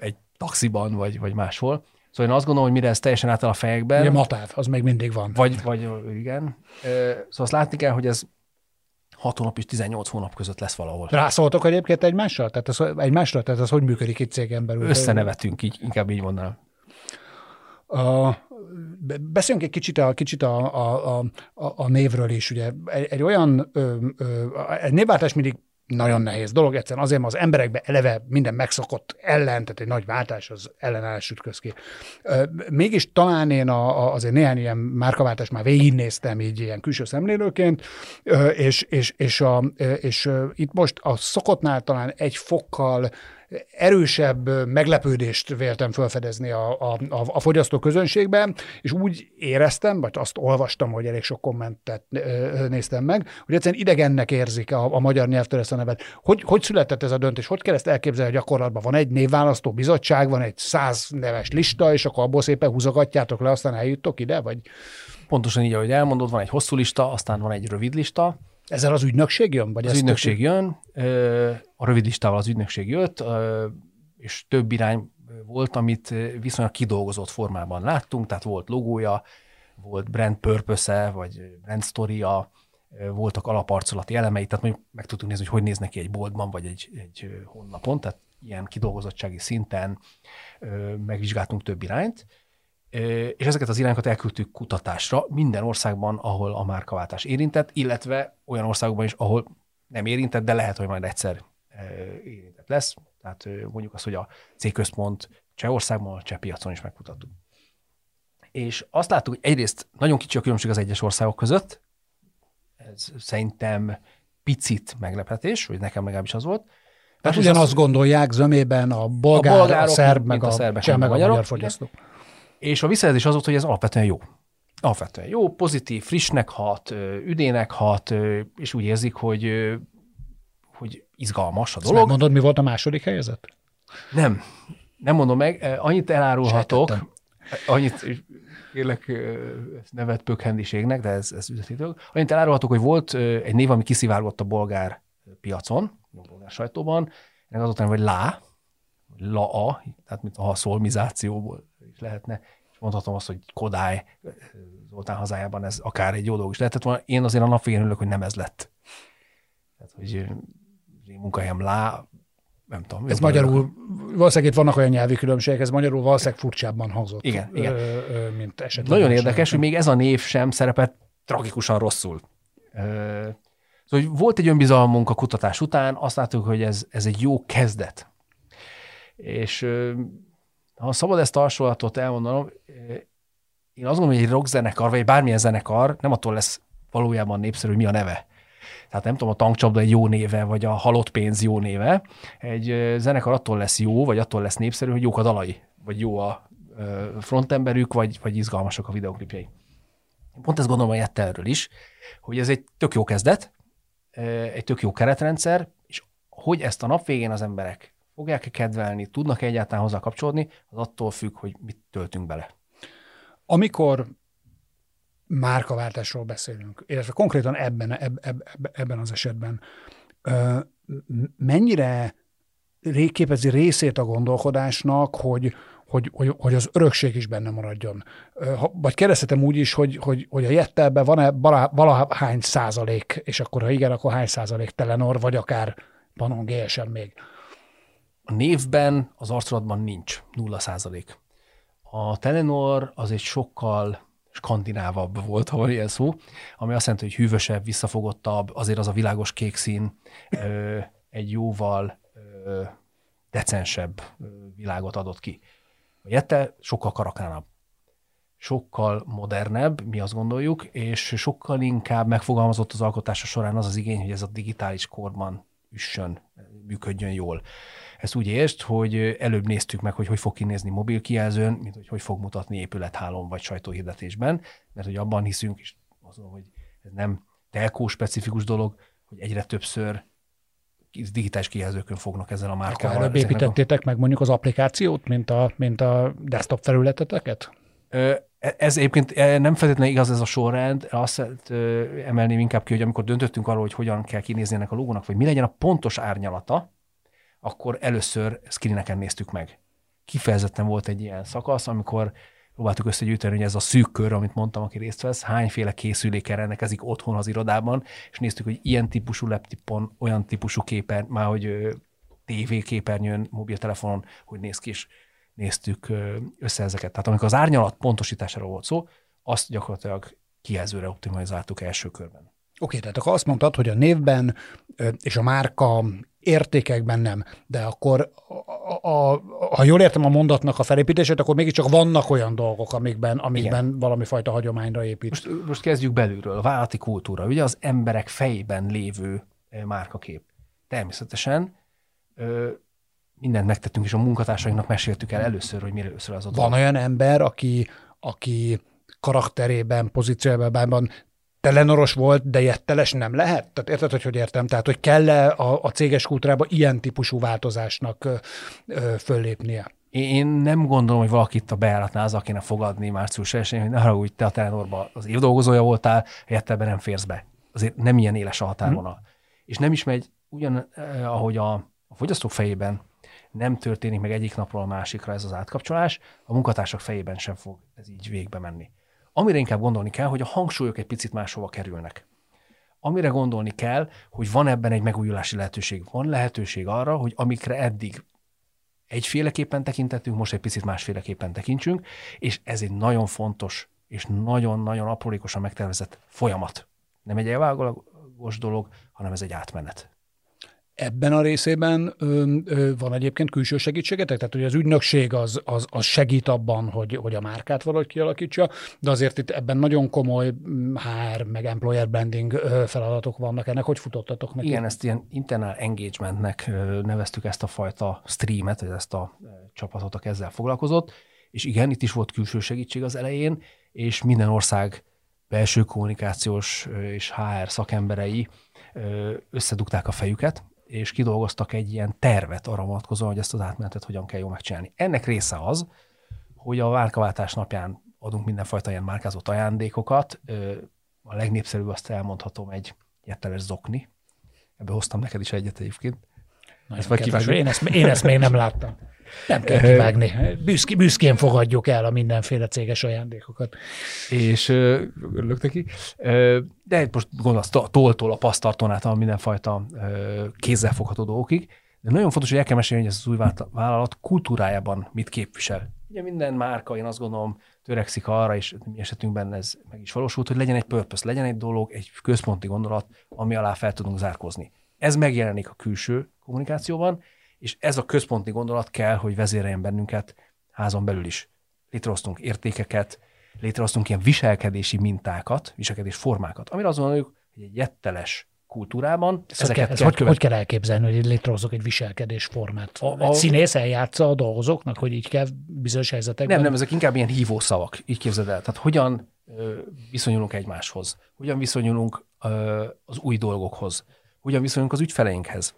egy taxiban vagy, vagy máshol. Szóval én azt gondolom, hogy mire ez teljesen átáll a fejekben. Ugye matáv, az még mindig van. Vagy, vagy igen. Szóval azt látni kell, hogy ez 6 hónap és 18 hónap között lesz valahol. Rászóltok egyébként egymásra? Tehát az, egymásra? Tehát az hogy működik itt cégen belül? Összenevetünk, így, inkább így mondanám. A, beszéljünk egy kicsit a, kicsit a, a, a, a névről is. Ugye egy, egy olyan, ö, ö, egy névváltás mindig nagyon nehéz dolog, egyszerűen azért, mert az emberekbe eleve minden megszokott ellen, tehát egy nagy váltás az ellenállás ütköz ki. Mégis talán én a, a, azért néhány ilyen márkaváltást már végignéztem így ilyen külső szemlélőként, és, és, és, a, és itt most a szokottnál talán egy fokkal erősebb meglepődést véltem felfedezni a, a, a, a fogyasztó közönségben, és úgy éreztem, vagy azt olvastam, hogy elég sok kommentet néztem meg, hogy egyszerűen idegennek érzik a, a magyar nyelvtől ezt a nevet. Hogy, hogy született ez a döntés? Hogy kell ezt elképzelni a gyakorlatban? Van egy névválasztó bizottság, van egy száz neves lista, és akkor abból szépen húzogatjátok le, aztán eljuttok ide, vagy? Pontosan így, ahogy elmondod, van egy hosszú lista, aztán van egy rövid lista, ezzel az ügynökség jön? Vagy az ügynökség jön, a rövid listával az ügynökség jött, és több irány volt, amit viszonylag kidolgozott formában láttunk, tehát volt logója, volt brand purpose vagy brand story voltak alaparcolati elemei, tehát mondjuk meg tudtunk nézni, hogy hogy néz neki egy boltban, vagy egy, egy honlapon, tehát ilyen kidolgozottsági szinten megvizsgáltunk több irányt, és ezeket az irányokat elküldtük kutatásra minden országban, ahol a márkaváltás érintett, illetve olyan országokban is, ahol nem érintett, de lehet, hogy majd egyszer érintett lesz. Tehát mondjuk azt, hogy a cégközpont Csehországban, a cseh piacon is megkutattuk. És azt láttuk, hogy egyrészt nagyon kicsi a különbség az egyes országok között, ez szerintem picit meglepetés, hogy nekem legalábbis az volt. Tehát ugyanazt gondolják zömében a bolgár, a, bolgárok, a szerb, meg a, a cseh, meg a magyar fogyasztók. És a visszajelzés az volt, hogy ez alapvetően jó. Alapvetően jó, pozitív, frissnek hat, üdének hat, és úgy érzik, hogy, hogy izgalmas a dolog. Ezt mondod, mi volt a második helyzet? Nem, nem mondom meg. Annyit elárulhatok, Sejtettem. annyit, kérlek, nevet pökhendiségnek, de ez, ez üzleti dolog. Annyit elárulhatok, hogy volt egy név, ami kiszivárgott a bolgár piacon, a bolgár sajtóban, ennek azután, hogy lá, la-a, tehát mint a szolmizációból is lehetne, és mondhatom azt, hogy Kodály Zoltán hazájában ez akár egy jó dolog is lehetett volna. Én azért a nap végén ülök, hogy nem ez lett. Tehát, hogy munkahelyem lá, nem tudom. Ez magyarul, valószínűleg itt vannak olyan nyelvi különbségek, ez magyarul valószínűleg furcsábban hangzott. Igen, igen. Ö, mint esetleg. Nagyon érdekes, hogy még ez a név sem szerepet tragikusan rosszul. Ö, Szóval hogy volt egy önbizalmunk a kutatás után, azt láttuk, hogy ez, ez egy jó kezdet. És ha szabad ezt a hasonlatot elmondanom, ö, én azt gondolom, hogy egy rockzenekar, vagy bármilyen zenekar nem attól lesz valójában népszerű, hogy mi a neve. Tehát nem tudom, a tankcsapda egy jó néve, vagy a halott pénz jó néve. Egy ö, zenekar attól lesz jó, vagy attól lesz népszerű, hogy jók a dalai, vagy jó a ö, frontemberük, vagy, vagy izgalmasak a videoklipjei. Pont ezt gondolom a Jettelről is, hogy ez egy tök jó kezdet, egy tök jó keretrendszer, és hogy ezt a nap végén az emberek fogják-e kedvelni, tudnak -e egyáltalán hozzá kapcsolódni, az attól függ, hogy mit töltünk bele. Amikor márkaváltásról beszélünk, illetve konkrétan ebben, eb, eb, eb, ebben az esetben, ö, mennyire képezi részét a gondolkodásnak, hogy, hogy, hogy, hogy az örökség is benne maradjon. Ha- Vagy kérdezhetem úgy is, hogy, hogy, hogy a jettelben van-e vala- valahány százalék, és akkor ha igen, akkor hány százalék Telenor, vagy akár Panon GSM még. A névben, az arculatban nincs, nulla százalék. A Telenor az egy sokkal skandinávabb volt, ha van ilyen szó, ami azt jelenti, hogy hűvösebb, visszafogottabb, azért az a világos kék szín ö, egy jóval ö, decensebb világot adott ki. A Jette sokkal karakánabb, sokkal modernebb, mi azt gondoljuk, és sokkal inkább megfogalmazott az alkotása során az az igény, hogy ez a digitális korban üssön, működjön jól. Ezt úgy értsd, hogy előbb néztük meg, hogy hogy fog kinézni mobil kijelzőn, mint hogy hogy fog mutatni épülethálón vagy sajtóhirdetésben, mert hogy abban hiszünk, és mondom, hogy ez nem telkó specifikus dolog, hogy egyre többször digitális kijelzőkön fognak ezzel a márkával. előbb ezeknek a- építettétek meg mondjuk az applikációt, mint a, mint a desktop felületeteket? Ö, Ez egyébként eh, nem feltétlenül igaz ez a sorrend, azt emelném inkább ki, hogy amikor döntöttünk arról, hogy hogyan kell kinézni ennek a logónak, vagy mi legyen a pontos árnyalata, akkor először screeneken néztük meg. Kifejezetten volt egy ilyen szakasz, amikor próbáltuk összegyűjteni, hogy ez a szűk kör, amit mondtam, aki részt vesz, hányféle készülékkel rendelkezik otthon az irodában, és néztük, hogy ilyen típusú laptopon, olyan típusú képer, már hogy TV képernyőn, mobiltelefonon, hogy néz ki, és néztük össze ezeket. Tehát amikor az árnyalat pontosításáról volt szó, azt gyakorlatilag kijelzőre optimalizáltuk első körben. Oké, tehát akkor azt mondtad, hogy a névben és a márka értékekben nem, de akkor, a, a, a, ha jól értem a mondatnak a felépítését, akkor mégiscsak vannak olyan dolgok, amikben, amikben valami fajta hagyományra épít. Most, most kezdjük belülről. A vállalati kultúra, ugye az emberek fejében lévő márkakép. Természetesen ö, mindent megtettünk, és a munkatársainknak meséltük el először, hogy mire először az a Van olyan ember, aki, aki karakterében, pozíciójában telenoros volt, de jetteles nem lehet? Tehát érted, hogy hogy értem? Tehát, hogy kell-e a, a céges kultúrába ilyen típusú változásnak ö, ö, föllépnie? Én nem gondolom, hogy valakit a bejáratnál azzal kéne fogadni március 1 hogy ne haragudj, te a Telenorban az évdolgozója voltál, Jettelben nem férsz be. Azért nem ilyen éles a határvonal. És nem is megy ugyan, eh, ahogy a, a fogyasztók fejében nem történik meg egyik napról a másikra ez az átkapcsolás, a munkatársak fejében sem fog ez így végbe menni. Amire inkább gondolni kell, hogy a hangsúlyok egy picit máshova kerülnek. Amire gondolni kell, hogy van ebben egy megújulási lehetőség. Van lehetőség arra, hogy amikre eddig egyféleképpen tekintettünk, most egy picit másféleképpen tekintsünk, és ez egy nagyon fontos és nagyon-nagyon aprólékosan megtervezett folyamat. Nem egy elvágólagos dolog, hanem ez egy átmenet. Ebben a részében ö, ö, van egyébként külső segítségetek? Tehát, hogy az ügynökség az, az, az segít abban, hogy, hogy a márkát valahogy kialakítsa, de azért itt ebben nagyon komoly mm, HR, meg employer branding feladatok vannak. Ennek hogy futottatok neki? Igen, ezt ilyen internal engagementnek neveztük ezt a fajta streamet, vagy ezt a csapatot, aki ezzel foglalkozott, és igen, itt is volt külső segítség az elején, és minden ország belső kommunikációs és HR szakemberei összedugták a fejüket, és kidolgoztak egy ilyen tervet arra vonatkozóan, hogy ezt az átmenetet hogyan kell jól megcsinálni. Ennek része az, hogy a márkaváltás napján adunk mindenfajta ilyen márkázott ajándékokat. A legnépszerűbb azt elmondhatom egy jetteles zokni. Ebből hoztam neked is egyet egyébként. Nagyon Ezt kedves. Én ezt, én ezt még nem láttam. Nem kell kivágni. Büszki, büszkén fogadjuk el a mindenféle céges ajándékokat. És örülök neki. De most gondolsz, to- tolltól a pasztartonától mindenfajta ö, kézzelfogható dolgokig, De nagyon fontos, hogy el kell mesélni, hogy ez az új vállalat kultúrájában mit képvisel. Ugye minden márka, én azt gondolom, törekszik arra, és mi esetünkben ez meg is valósult, hogy legyen egy purpose, legyen egy dolog, egy központi gondolat, ami alá fel tudunk zárkozni. Ez megjelenik a külső kommunikációban, és ez a központi gondolat kell, hogy vezéreljen bennünket házon belül is. Létrehoztunk értékeket, létrehoztunk ilyen viselkedési mintákat, viselkedés formákat, amire azt gondoljuk, hogy egy jetteles kultúrában. Ezt ezeket ez hogy, hogy kell elképzelni, hogy létrehozok egy viselkedés formát? A, a, egy színész eljátsza a dolgozóknak, hogy így kell bizonyos helyzetekben? Nem, nem, ezek inkább ilyen hívószavak, így képzeld el. Tehát hogyan ö, viszonyulunk egymáshoz, hogyan viszonyulunk ö, az új dolgokhoz, hogyan viszonyulunk az ügyfeleinkhez,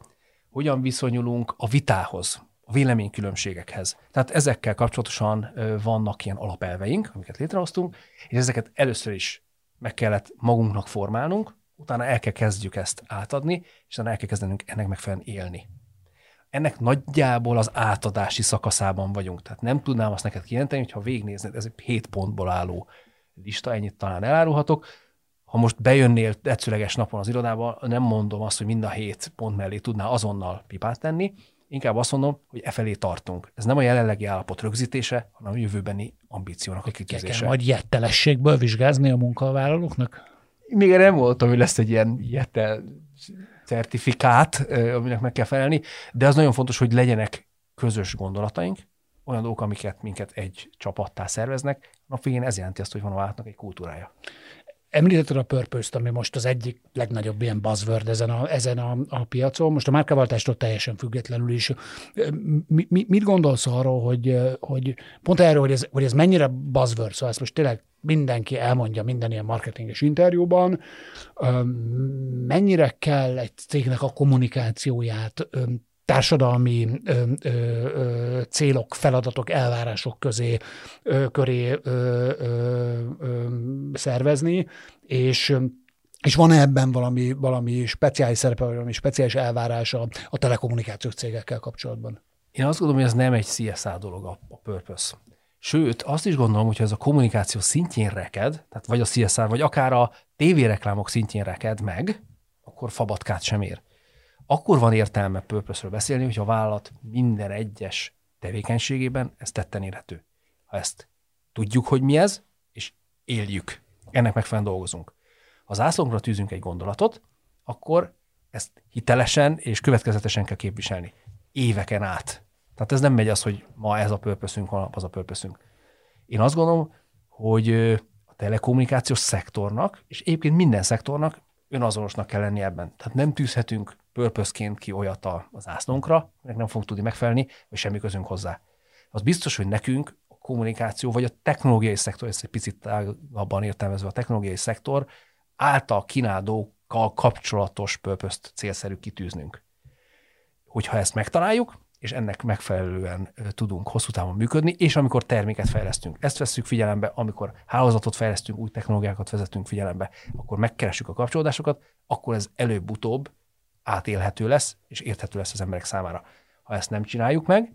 hogyan viszonyulunk a vitához, a véleménykülönbségekhez. Tehát ezekkel kapcsolatosan vannak ilyen alapelveink, amiket létrehoztunk, és ezeket először is meg kellett magunknak formálnunk, utána el kell kezdjük ezt átadni, és utána el kell kezdenünk ennek megfelelően élni. Ennek nagyjából az átadási szakaszában vagyunk. Tehát nem tudnám azt neked kijelenteni, hogyha végignéznéd, ez egy 7 pontból álló lista, ennyit talán elárulhatok. Ha most bejönnél tetszőleges napon az irodába, nem mondom azt, hogy mind a hét pont mellé tudná azonnal pipát tenni, inkább azt mondom, hogy e felé tartunk. Ez nem a jelenlegi állapot rögzítése, hanem a jövőbeni ambíciónak a kitűzése. Kell majd jettelességből vizsgázni a munkavállalóknak? Még nem voltam, hogy lesz egy ilyen jettel certifikát, aminek meg kell felelni, de az nagyon fontos, hogy legyenek közös gondolataink, olyan dolgok, amiket minket egy csapattá szerveznek. Nap végén ez jelenti azt, hogy van a vállalatnak egy kultúrája. Említetted a purpose ami most az egyik legnagyobb ilyen buzzword ezen a, ezen a, a piacon. Most a márkaváltástól teljesen függetlenül is. Mi, mi, mit gondolsz arról, hogy, hogy pont erről, hogy ez, hogy ez mennyire buzzword, szóval ezt most tényleg mindenki elmondja minden ilyen marketinges interjúban, mennyire kell egy cégnek a kommunikációját társadalmi ö, ö, ö, célok, feladatok, elvárások közé, ö, köré ö, ö, ö, szervezni, és és van-e ebben valami, valami speciális szerepe, valami speciális elvárás a, telekommunikációs cégekkel kapcsolatban? Én azt gondolom, hogy ez nem egy CSA dolog a, a purpose. Sőt, azt is gondolom, hogy ez a kommunikáció szintjén reked, tehát vagy a CSR, vagy akár a tévéreklámok szintjén reked meg, akkor fabatkát sem ér akkor van értelme purpose beszélni, hogyha a vállalat minden egyes tevékenységében ez tetten érhető. Ha ezt tudjuk, hogy mi ez, és éljük, ennek megfelelően dolgozunk. Ha zászlónkra tűzünk egy gondolatot, akkor ezt hitelesen és következetesen kell képviselni. Éveken át. Tehát ez nem megy az, hogy ma ez a purpose holnap az a purpose Én azt gondolom, hogy a telekommunikációs szektornak, és egyébként minden szektornak önazonosnak kell lenni ebben. Tehát nem tűzhetünk purpose ki olyat a, az ászlónkra, meg nem fogunk tudni megfelelni, vagy semmi közünk hozzá. Az biztos, hogy nekünk a kommunikáció, vagy a technológiai szektor, ezt egy picit tágabban értelmezve a technológiai szektor, által kínálókkal kapcsolatos purpose célszerű kitűznünk. Hogyha ezt megtaláljuk, és ennek megfelelően tudunk hosszú távon működni, és amikor terméket fejlesztünk, ezt veszük figyelembe, amikor hálózatot fejlesztünk, új technológiákat vezetünk figyelembe, akkor megkeressük a kapcsolódásokat, akkor ez előbb-utóbb átélhető lesz, és érthető lesz az emberek számára. Ha ezt nem csináljuk meg,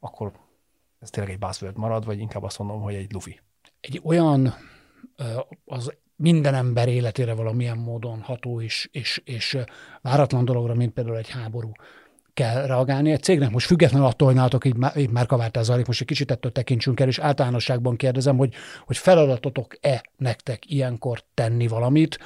akkor ez tényleg egy buzzword marad, vagy inkább azt mondom, hogy egy lufi. Egy olyan az minden ember életére valamilyen módon ható és, és, és váratlan dologra, mint például egy háború kell reagálni egy cégnek. Most függetlenül attól, hogy nálatok így, így már kavártál zajlik, most egy kicsit ettől tekintsünk el, és általánosságban kérdezem, hogy, hogy feladatotok-e nektek ilyenkor tenni valamit,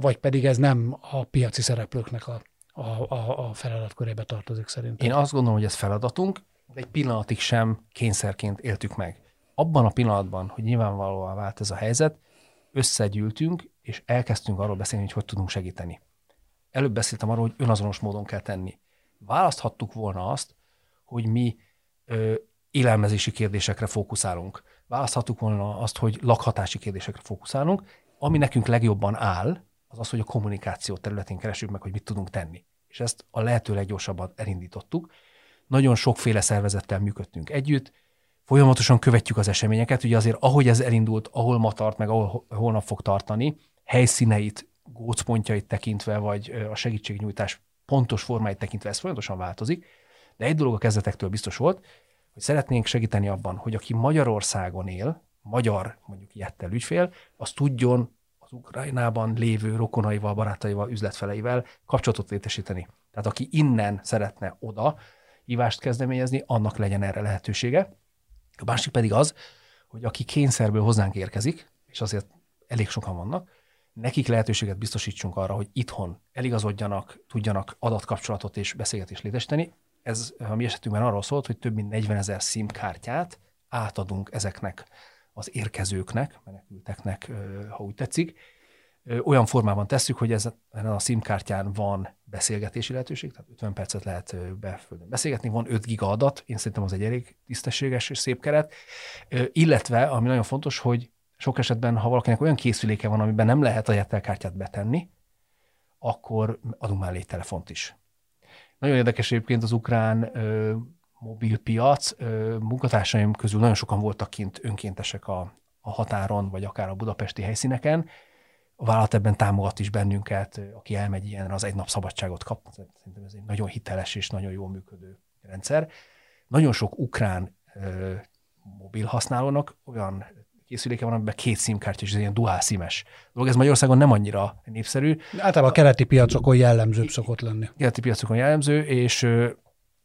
vagy pedig ez nem a piaci szereplőknek a, a, a, a feladatkörébe tartozik szerintem. Én azt gondolom, hogy ez feladatunk, de egy pillanatig sem kényszerként éltük meg. Abban a pillanatban, hogy nyilvánvalóan vált ez a helyzet, összegyűltünk, és elkezdtünk arról beszélni, hogy hogy tudunk segíteni. Előbb beszéltem arról, hogy önazonos módon kell tenni választhattuk volna azt, hogy mi ö, élelmezési kérdésekre fókuszálunk. Választhattuk volna azt, hogy lakhatási kérdésekre fókuszálunk. Ami nekünk legjobban áll, az az, hogy a kommunikáció területén keresünk meg, hogy mit tudunk tenni. És ezt a lehető leggyorsabban elindítottuk. Nagyon sokféle szervezettel működtünk együtt, folyamatosan követjük az eseményeket, ugye azért ahogy ez elindult, ahol ma tart, meg ahol holnap fog tartani, helyszíneit, gócpontjait tekintve, vagy a segítségnyújtás pontos formáit tekintve ez folyamatosan változik, de egy dolog a kezdetektől biztos volt, hogy szeretnénk segíteni abban, hogy aki Magyarországon él, magyar mondjuk jettel ügyfél, az tudjon az Ukrajnában lévő rokonaival, barátaival, üzletfeleivel kapcsolatot létesíteni. Tehát aki innen szeretne oda hívást kezdeményezni, annak legyen erre lehetősége. A másik pedig az, hogy aki kényszerből hozzánk érkezik, és azért elég sokan vannak, nekik lehetőséget biztosítsunk arra, hogy itthon eligazodjanak, tudjanak adatkapcsolatot és beszélgetést létesíteni. Ez a mi esetünkben arról szólt, hogy több mint 40 ezer SIM kártyát átadunk ezeknek az érkezőknek, menekülteknek, ha úgy tetszik. Olyan formában tesszük, hogy ezen a SIM kártyán van beszélgetési lehetőség, tehát 50 percet lehet beföldön beszélgetni, van 5 giga adat, én szerintem az egy elég tisztességes és szép keret, illetve, ami nagyon fontos, hogy sok esetben, ha valakinek olyan készüléke van, amiben nem lehet a jetelkártyát betenni, akkor adunk már telefont is. Nagyon érdekes egyébként az ukrán ö, mobilpiac. Ö, munkatársaim közül nagyon sokan voltak kint önkéntesek a, a határon, vagy akár a budapesti helyszíneken. A vállalat ebben támogat is bennünket, aki elmegy ilyenre, az egy nap szabadságot kap. Szerintem ez egy nagyon hiteles és nagyon jól működő rendszer. Nagyon sok ukrán ö, mobil használónak olyan készüléke van, amiben két SIM-kártya, és ez ilyen dual SIM-es dolog. Ez Magyarországon nem annyira népszerű. Általában a keleti piacokon jellemző szokott lenni. Keleti piacokon jellemző, és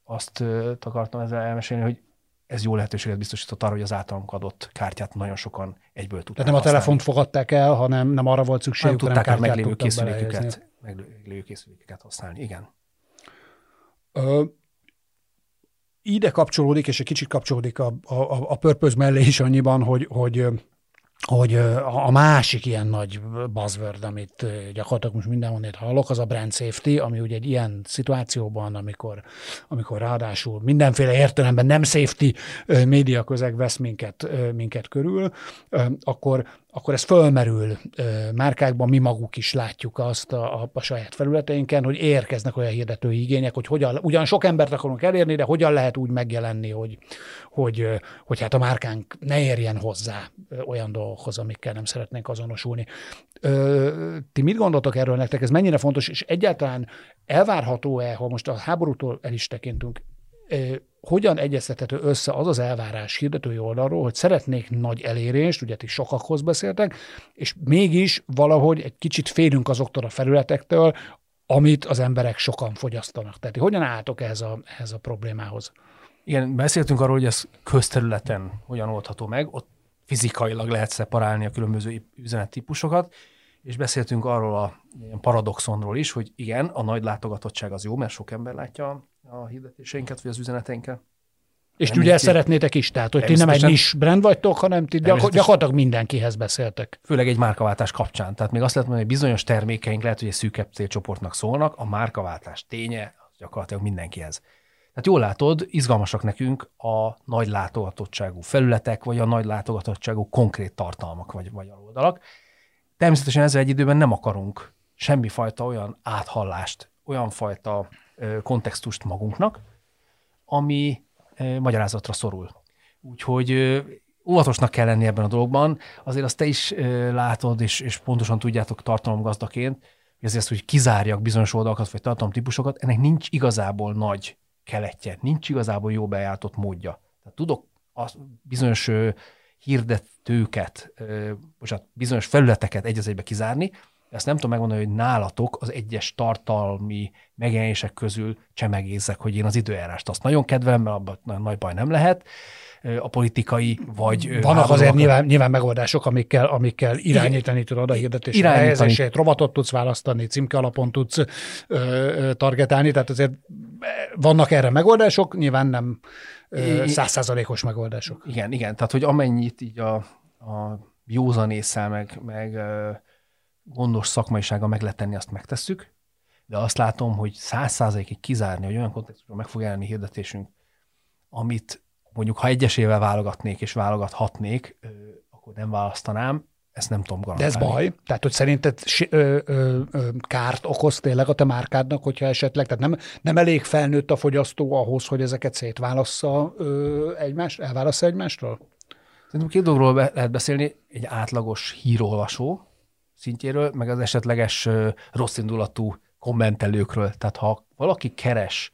azt akartam ezzel elmesélni, hogy ez jó lehetőséget biztosított arra, hogy az általunk adott kártyát nagyon sokan egyből tudták Tehát nem a telefont fogadták el, hanem nem arra volt szükségük, hanem tudták a meglévő készülékeket, meglévő készülékeket használni. Igen. Ö, ide kapcsolódik, és egy kicsit kapcsolódik a, a, a purpose mellé is annyiban, hogy, hogy hogy a másik ilyen nagy buzzword, amit gyakorlatilag most mindenhonnét hallok, az a brand safety, ami ugye egy ilyen szituációban, amikor, amikor ráadásul mindenféle értelemben nem safety média közeg vesz minket, minket körül, akkor, akkor ez fölmerül márkákban, mi maguk is látjuk azt a, a, a saját felületeinken, hogy érkeznek olyan hirdetői igények, hogy hogyan, ugyan sok embert akarunk elérni, de hogyan lehet úgy megjelenni, hogy, hogy, hogy hát a márkánk ne érjen hozzá olyan dolgokhoz, amikkel nem szeretnénk azonosulni. Ti mit gondoltok erről nektek? Ez mennyire fontos, és egyáltalán elvárható-e, ha most a háborútól el is tekintünk, hogyan egyeztethető össze az az elvárás hirdetői oldalról, hogy szeretnék nagy elérést, ugye ti sokakhoz beszéltek, és mégis valahogy egy kicsit félünk azoktól a felületektől, amit az emberek sokan fogyasztanak. Tehát hogyan álltok ehhez a, ehhez a problémához? Igen, beszéltünk arról, hogy ez közterületen hogyan oldható meg, ott fizikailag lehet szeparálni a különböző üzenettípusokat, és beszéltünk arról a paradoxonról is, hogy igen, a nagy látogatottság az jó, mert sok ember látja a hirdetéseinket, vagy az üzeneteinket. És ugye ezt szeretnétek is, tehát hogy ti nem egy nis brand vagytok, hanem ti gyakor- gyakorlatilag mindenkihez beszéltek. Főleg egy márkaváltás kapcsán. Tehát még azt lehet mondani, hogy bizonyos termékeink lehet, hogy egy szűkebb célcsoportnak szólnak, a márkaváltás ténye gyakorlatilag mindenkihez. Tehát jól látod, izgalmasak nekünk a nagy látogatottságú felületek, vagy a nagy látogatottságú konkrét tartalmak, vagy, vagy oldalak. Természetesen ezzel egy időben nem akarunk semmifajta olyan áthallást, olyan fajta kontextust magunknak, ami magyarázatra szorul. Úgyhogy óvatosnak kell lenni ebben a dologban. Azért azt te is látod, és, és pontosan tudjátok tartalomgazdaként, hogy azért, hogy kizárjak bizonyos oldalakat, vagy tartalomtípusokat, ennek nincs igazából nagy keletje, nincs igazából jó bejáratott módja. Tehát tudok az bizonyos hirdetőket, bocsánat, bizonyos felületeket egy egybe kizárni, ezt nem tudom megmondani, hogy nálatok az egyes tartalmi megjelenések közül csemegézzek, hogy én az időjárást azt nagyon kedvelem, mert abban nagy baj nem lehet a politikai, vagy... Vannak azért nyilván, nyilván megoldások, amikkel, amikkel irányítani tudod a hirdetés helyezését, rovatot tudsz választani, címke alapon tudsz ö, ö, targetálni, tehát azért vannak erre megoldások, nyilván nem százszázalékos megoldások. Igen, igen, tehát hogy amennyit így a, a józanésszel, meg, meg gondos szakmaisága meg lehet tenni, azt megtesszük, de azt látom, hogy száz százalékig kizárni, hogy olyan kontextusban meg fog jelenni hirdetésünk, amit mondjuk ha egyesével válogatnék és válogathatnék, akkor nem választanám, ezt nem tudom garantálni. De ez baj? Tehát, hogy szerinted ö, ö, ö, kárt okoz tényleg a te márkádnak, hogyha esetleg, tehát nem, nem elég felnőtt a fogyasztó ahhoz, hogy ezeket szétválassza ö, egymást, elválassza egymástól? Szerintem két dologról be lehet beszélni. Egy átlagos hírolvasó, szintjéről, meg az esetleges rossz indulatú kommentelőkről. Tehát ha valaki keres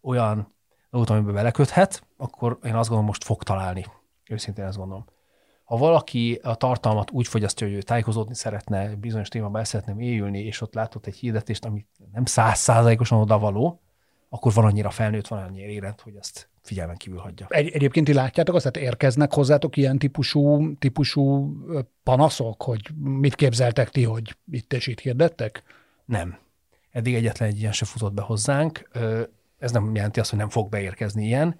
olyan dolgot, amiben beleköthet, akkor én azt gondolom, most fog találni. Őszintén ezt gondolom. Ha valaki a tartalmat úgy fogyasztja, hogy ő tájékozódni szeretne, bizonyos témában el szeretne mélyülni, és ott látott egy hirdetést, ami nem százszázalékosan oda való, akkor van annyira felnőtt, van annyira érett, hogy azt figyelmen kívül hagyja. Egy, egyébként ti látjátok azt, tehát érkeznek hozzátok ilyen típusú, típusú panaszok, hogy mit képzeltek ti, hogy itt és itt hirdettek? Nem. Eddig egyetlen egy ilyen se futott be hozzánk. Ez nem jelenti azt, hogy nem fog beérkezni ilyen,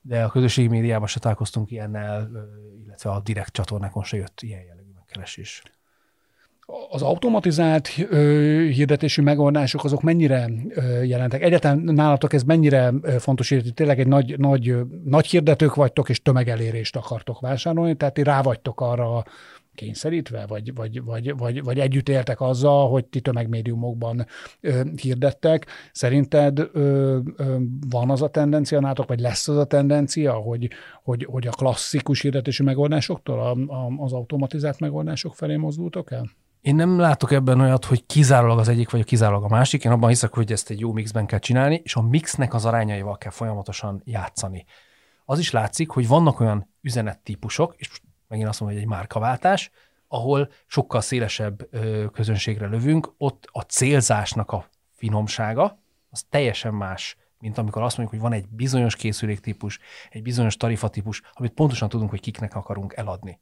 de a közösségi médiában se találkoztunk ilyennel, illetve a direkt csatornákon se jött ilyen jellegű megkeresés. Az automatizált hirdetésű megoldások azok mennyire jelentek? Egyáltalán nálatok ez mennyire fontos, hogy tényleg egy nagy, nagy, nagy hirdetők vagytok, és tömegelérést akartok vásárolni, tehát ti rá vagytok arra kényszerítve, vagy, vagy, vagy, vagy, vagy együtt éltek azzal, hogy ti tömegmédiumokban ö, hirdettek. Szerinted ö, ö, van az a tendencia nátok, vagy lesz az a tendencia, hogy, hogy, hogy a klasszikus hirdetésű megoldásoktól a, a, az automatizált megoldások felé mozdultok el? Én nem látok ebben olyat, hogy kizárólag az egyik, vagy a kizárólag a másik. Én abban hiszek, hogy ezt egy jó mixben kell csinálni, és a mixnek az arányaival kell folyamatosan játszani. Az is látszik, hogy vannak olyan üzenettípusok, és megint azt mondom, hogy egy márkaváltás, ahol sokkal szélesebb közönségre lövünk, ott a célzásnak a finomsága, az teljesen más, mint amikor azt mondjuk, hogy van egy bizonyos készüléktípus, egy bizonyos tarifatípus, amit pontosan tudunk, hogy kiknek akarunk eladni.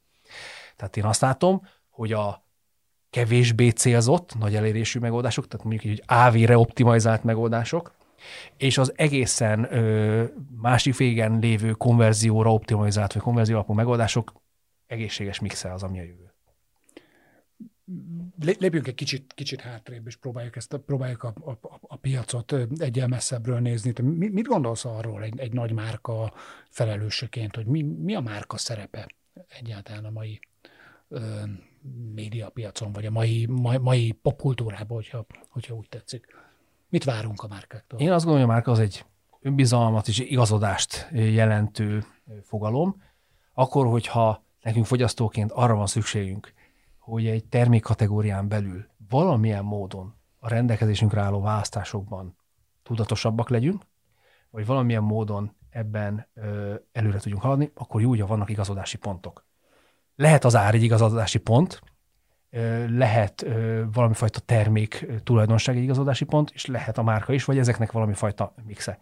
Tehát én azt látom, hogy a kevésbé célzott, nagy elérésű megoldások, tehát mondjuk egy AV-re optimalizált megoldások, és az egészen ö, másik végen lévő konverzióra optimalizált, vagy konverzió alapú megoldások egészséges mixe az, ami a jövő. Lépjünk egy kicsit, kicsit hátrébb, és próbáljuk, ezt, próbáljuk a, a, a piacot egyen messzebbről nézni. Te mit gondolsz arról egy, egy nagy márka felelősöként, hogy mi, mi a márka szerepe egyáltalán a mai médiapiacon, vagy a mai, mai, mai popkultúrában, hogyha, hogyha úgy tetszik. Mit várunk a márkáktól? Én azt gondolom, hogy a márka az egy önbizalmat és igazodást jelentő fogalom. Akkor, hogyha nekünk fogyasztóként arra van szükségünk, hogy egy termékkategórián belül valamilyen módon a rendelkezésünkre álló választásokban tudatosabbak legyünk, vagy valamilyen módon ebben ö, előre tudjunk haladni, akkor jó, hogy vannak igazodási pontok. Lehet az ár egy igazodási pont, lehet valami fajta termék tulajdonság egy igazodási pont, és lehet a márka is, vagy ezeknek valami fajta mixe.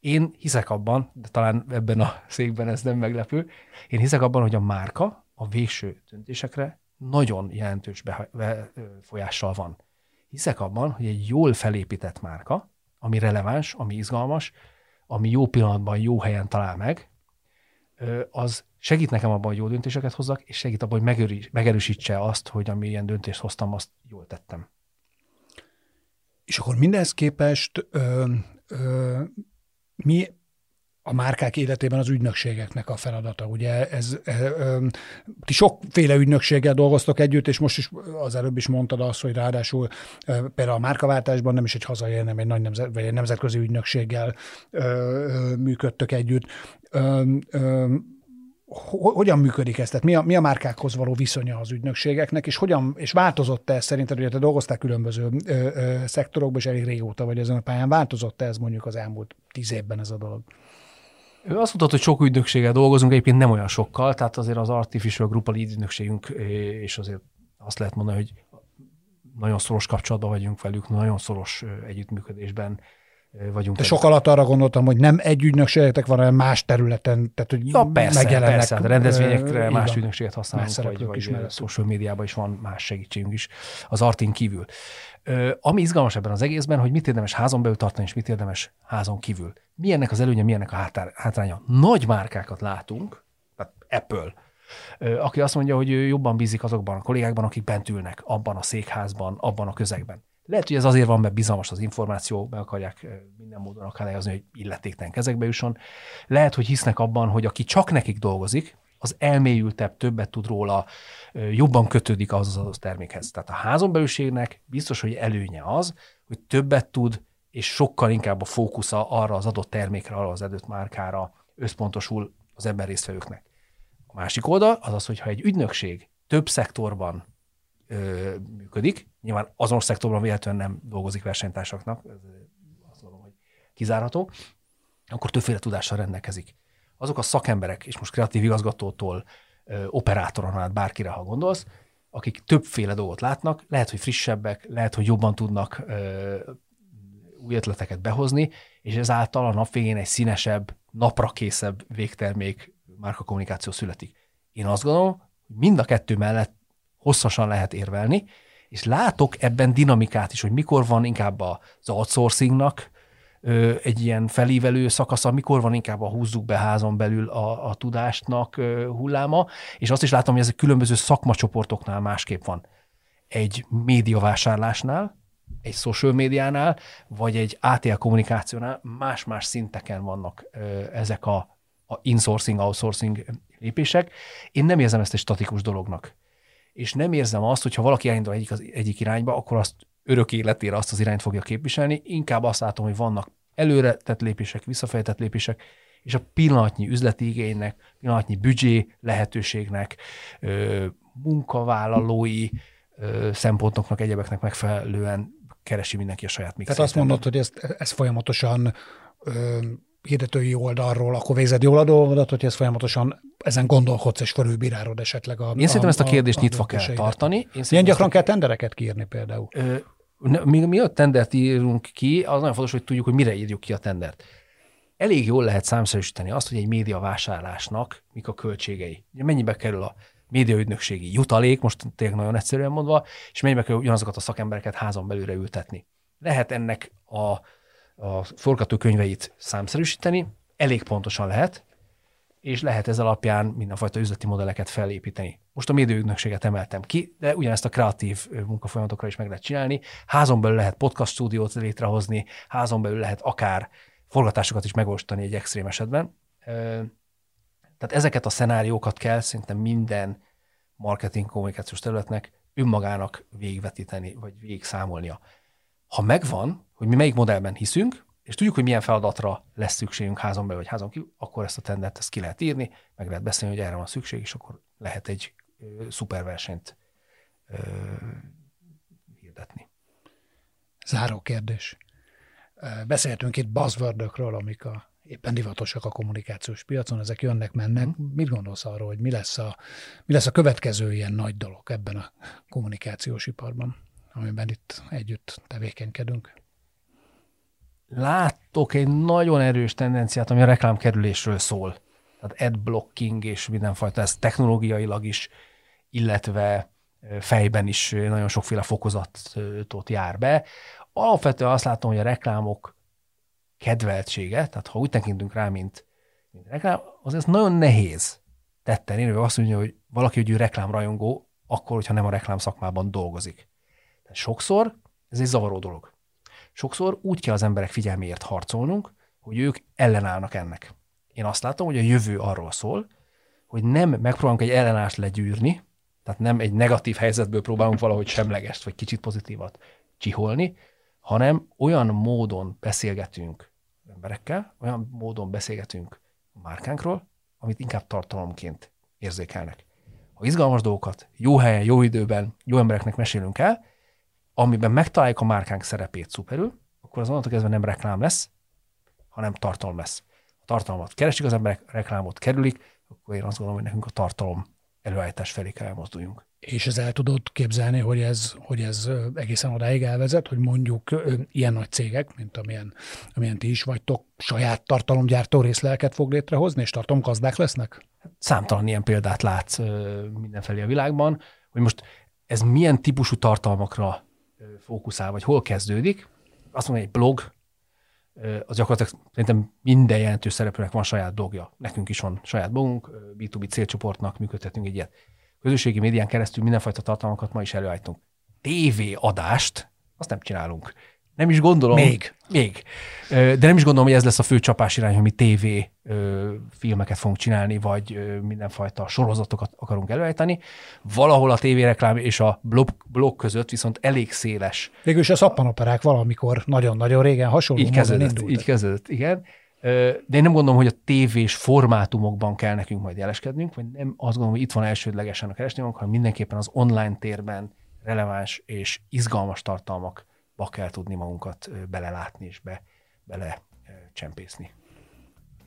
Én hiszek abban, de talán ebben a székben ez nem meglepő, én hiszek abban, hogy a márka a végső döntésekre nagyon jelentős befolyással van. Hiszek abban, hogy egy jól felépített márka, ami releváns, ami izgalmas, ami jó pillanatban, jó helyen talál meg, az segít nekem abban, hogy jó döntéseket hozzak, és segít abban, hogy megerősítse azt, hogy ami ilyen döntést hoztam, azt jól tettem. És akkor mindez képest ö, ö, mi a márkák életében az ügynökségeknek a feladata. Ugye ez, e, e, ti sokféle ügynökséggel dolgoztok együtt, és most is az előbb is mondtad azt, hogy ráadásul e, például a márkaváltásban nem is egy hazai, hanem egy nagy nemzet, vagy egy nemzetközi ügynökséggel e, működtök együtt. Hogyan működik ez? Tehát mi a, mi a márkákhoz való viszonya az ügynökségeknek, és hogyan, és változott ez szerinted, hogy te dolgoztál különböző ö, ö, szektorokban, és elég régóta vagy ezen a pályán, változott ez mondjuk az elmúlt tíz évben ez a dolog? Ő azt mondta, hogy sok ügynökséggel dolgozunk, egyébként nem olyan sokkal, tehát azért az Artificial Group a lead ügynökségünk, és azért azt lehet mondani, hogy nagyon szoros kapcsolatban vagyunk velük, nagyon szoros együttműködésben vagyunk. De sok alatt arra gondoltam, hogy nem egy ügynökségetek van, hanem más területen, tehát hogy ja, persze, megjelennek. Persze, a rendezvényekre más van. ügynökséget használunk, vagy, vagy is social médiában is van más segítségünk is az Artin kívül. Ami izgalmas ebben az egészben, hogy mit érdemes házon belül tartani, és mit érdemes házon kívül. Milyennek az előnye, milyennek a hátránya. Nagy márkákat látunk, tehát Apple, aki azt mondja, hogy ő jobban bízik azokban a kollégákban, akik bent ülnek, abban a székházban, abban a közegben. Lehet, hogy ez azért van, mert bizalmas az információ, be akarják minden módon akadályozni, hogy illetéktelen kezekbe jusson. Lehet, hogy hisznek abban, hogy aki csak nekik dolgozik, az elmélyültebb, többet tud róla, jobban kötődik az az adott termékhez. Tehát a házon belülségnek biztos, hogy előnye az, hogy többet tud, és sokkal inkább a fókusza arra az adott termékre, arra az adott márkára összpontosul az ember résztvevőknek. A másik oldal az az, hogyha egy ügynökség több szektorban ö, működik, nyilván azon szektorban véletlenül nem dolgozik versenytársaknak, azt mondom, hogy kizárható, akkor többféle tudással rendelkezik. Azok a szakemberek, és most kreatív igazgatótól operátoron át bárkire, ha gondolsz, akik többféle dolgot látnak, lehet, hogy frissebbek, lehet, hogy jobban tudnak ö, új ötleteket behozni, és ezáltal a nap végén egy színesebb, napra készebb végtermék márka kommunikáció születik. Én azt gondolom, hogy mind a kettő mellett hosszasan lehet érvelni, és látok ebben dinamikát is, hogy mikor van inkább az outsourcingnak egy ilyen felívelő szakasza, mikor van inkább a húzzuk be házon belül a, a tudásnak hulláma, és azt is látom, hogy ez különböző szakmacsoportoknál másképp van. Egy médiavásárlásnál, egy social médiánál, vagy egy ATL kommunikációnál más-más szinteken vannak ezek a, a insourcing, outsourcing lépések. Én nem érzem ezt egy statikus dolognak. És nem érzem azt, hogy ha valaki elindul egyik, az, egyik irányba, akkor azt örök életére azt az irányt fogja képviselni. Inkább azt látom, hogy vannak előre tett lépések, visszafejtett lépések, és a pillanatnyi üzleti igénynek, pillanatnyi büdzsé lehetőségnek, munkavállalói szempontoknak, egyebeknek megfelelően keresi mindenki a saját mixét. Tehát azt mondod, hogy ez, ez folyamatosan ö, hirdetői oldalról, akkor végzed jól a dolgodat, hogy ez folyamatosan ezen gondolkodsz és fölülbírálod esetleg a Én szerintem ezt a kérdést a, nyitva a kell tartani. Én Milyen gyakran kell tendereket kiírni például? Ö, mi, mi a tendert írunk ki, az nagyon fontos, hogy tudjuk, hogy mire írjuk ki a tendert. Elég jól lehet számszerűsíteni azt, hogy egy média vásárlásnak mik a költségei. Mennyibe kerül a médiaügynökségi jutalék, most tényleg nagyon egyszerűen mondva, és mennyibe kell ugyanazokat a szakembereket házon belőle ültetni. Lehet ennek a, a forgatókönyveit számszerűsíteni, elég pontosan lehet, és lehet ez alapján mindenfajta üzleti modelleket felépíteni. Most a médiaügynökséget emeltem ki, de ugyanezt a kreatív munkafolyamatokra is meg lehet csinálni. Házon belül lehet podcast stúdiót létrehozni, házon belül lehet akár forgatásokat is megosztani egy extrém esetben. Tehát ezeket a szenáriókat kell szerintem minden marketing kommunikációs területnek önmagának végvetíteni, vagy végszámolnia. Ha megvan, hogy mi melyik modellben hiszünk, és tudjuk, hogy milyen feladatra lesz szükségünk házon belül, vagy házon kívül, akkor ezt a tendert ezt ki lehet írni, meg lehet beszélni, hogy erre van szükség, és akkor lehet egy szuperversenyt ö, hirdetni. Záró kérdés. Beszélhetünk itt buzzwordökről, amik a éppen divatosak a kommunikációs piacon, ezek jönnek, mennek. Mm. Mit gondolsz arról, hogy mi lesz, a, mi lesz a következő ilyen nagy dolog ebben a kommunikációs iparban, amiben itt együtt tevékenykedünk? Látok egy nagyon erős tendenciát, ami a reklámkerülésről szól. Tehát adblocking és mindenfajta, ez technológiailag is, illetve fejben is nagyon sokféle fokozatot jár be. Alapvetően azt látom, hogy a reklámok kedveltsége, tehát ha úgy tekintünk rá, mint, mint reklám, az ez nagyon nehéz tetten érve azt mondja, hogy valaki, hogy ő reklámrajongó, akkor, hogyha nem a reklám szakmában dolgozik. Tehát sokszor ez egy zavaró dolog. Sokszor úgy kell az emberek figyelméért harcolnunk, hogy ők ellenállnak ennek. Én azt látom, hogy a jövő arról szól, hogy nem megpróbálunk egy ellenállást legyűrni, tehát nem egy negatív helyzetből próbálunk valahogy semlegest vagy kicsit pozitívat csiholni, hanem olyan módon beszélgetünk emberekkel, olyan módon beszélgetünk a márkánkról, amit inkább tartalomként érzékelnek. Ha izgalmas dolgokat jó helyen, jó időben, jó embereknek mesélünk el, amiben megtaláljuk a márkánk szerepét szuperül, akkor az onnantól kezdve nem reklám lesz, hanem tartalom lesz. A tartalmat keresik az emberek, reklámot kerülik, akkor én azt gondolom, hogy nekünk a tartalom előállítás felé kell elmozduljunk. És ez el tudod képzelni, hogy ez, hogy ez egészen odáig elvezet, hogy mondjuk ilyen nagy cégek, mint amilyen, amilyen ti is vagytok, saját tartalomgyártó részlelket fog létrehozni, és tartalomgazdák lesznek? Számtalan ilyen példát látsz mindenfelé a világban, hogy most ez milyen típusú tartalmakra fókuszál, vagy hol kezdődik. Azt mondom, egy blog, az gyakorlatilag szerintem minden jelentős szereplőnek van saját blogja. Nekünk is van saját blogunk, B2B célcsoportnak működtetünk egy ilyet. Közösségi médián keresztül mindenfajta tartalmakat ma is előállítunk. TV adást, azt nem csinálunk. Nem is gondolom. Még. Még. De nem is gondolom, hogy ez lesz a fő csapás irány, hogy mi TV filmeket fogunk csinálni, vagy mindenfajta sorozatokat akarunk előállítani. Valahol a tévéreklám és a blog, blog között viszont elég széles. Végülis a szappanoperák valamikor nagyon-nagyon régen hasonló így kezdődött, így kezdődött, igen. De én nem gondolom, hogy a tévés formátumokban kell nekünk majd jeleskednünk, vagy nem azt gondolom, hogy itt van elsődlegesen a keresnünk, hanem mindenképpen az online térben releváns és izgalmas tartalmak ba kell tudni magunkat belelátni és be, bele csempészni.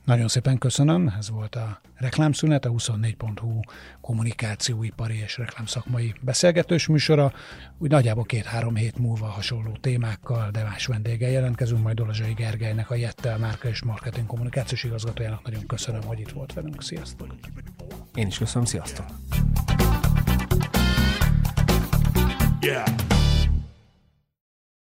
Nagyon szépen köszönöm, ez volt a reklámszünet, a 24.hu kommunikációipari és reklámszakmai beszélgetős műsora. Úgy nagyjából két-három hét múlva hasonló témákkal, de más vendéggel jelentkezünk, majd Dolazsai Gergelynek, a Jettel márka és marketing kommunikációs igazgatójának nagyon köszönöm, hogy itt volt velünk. Sziasztok! Én is köszönöm, sziasztok! Yeah.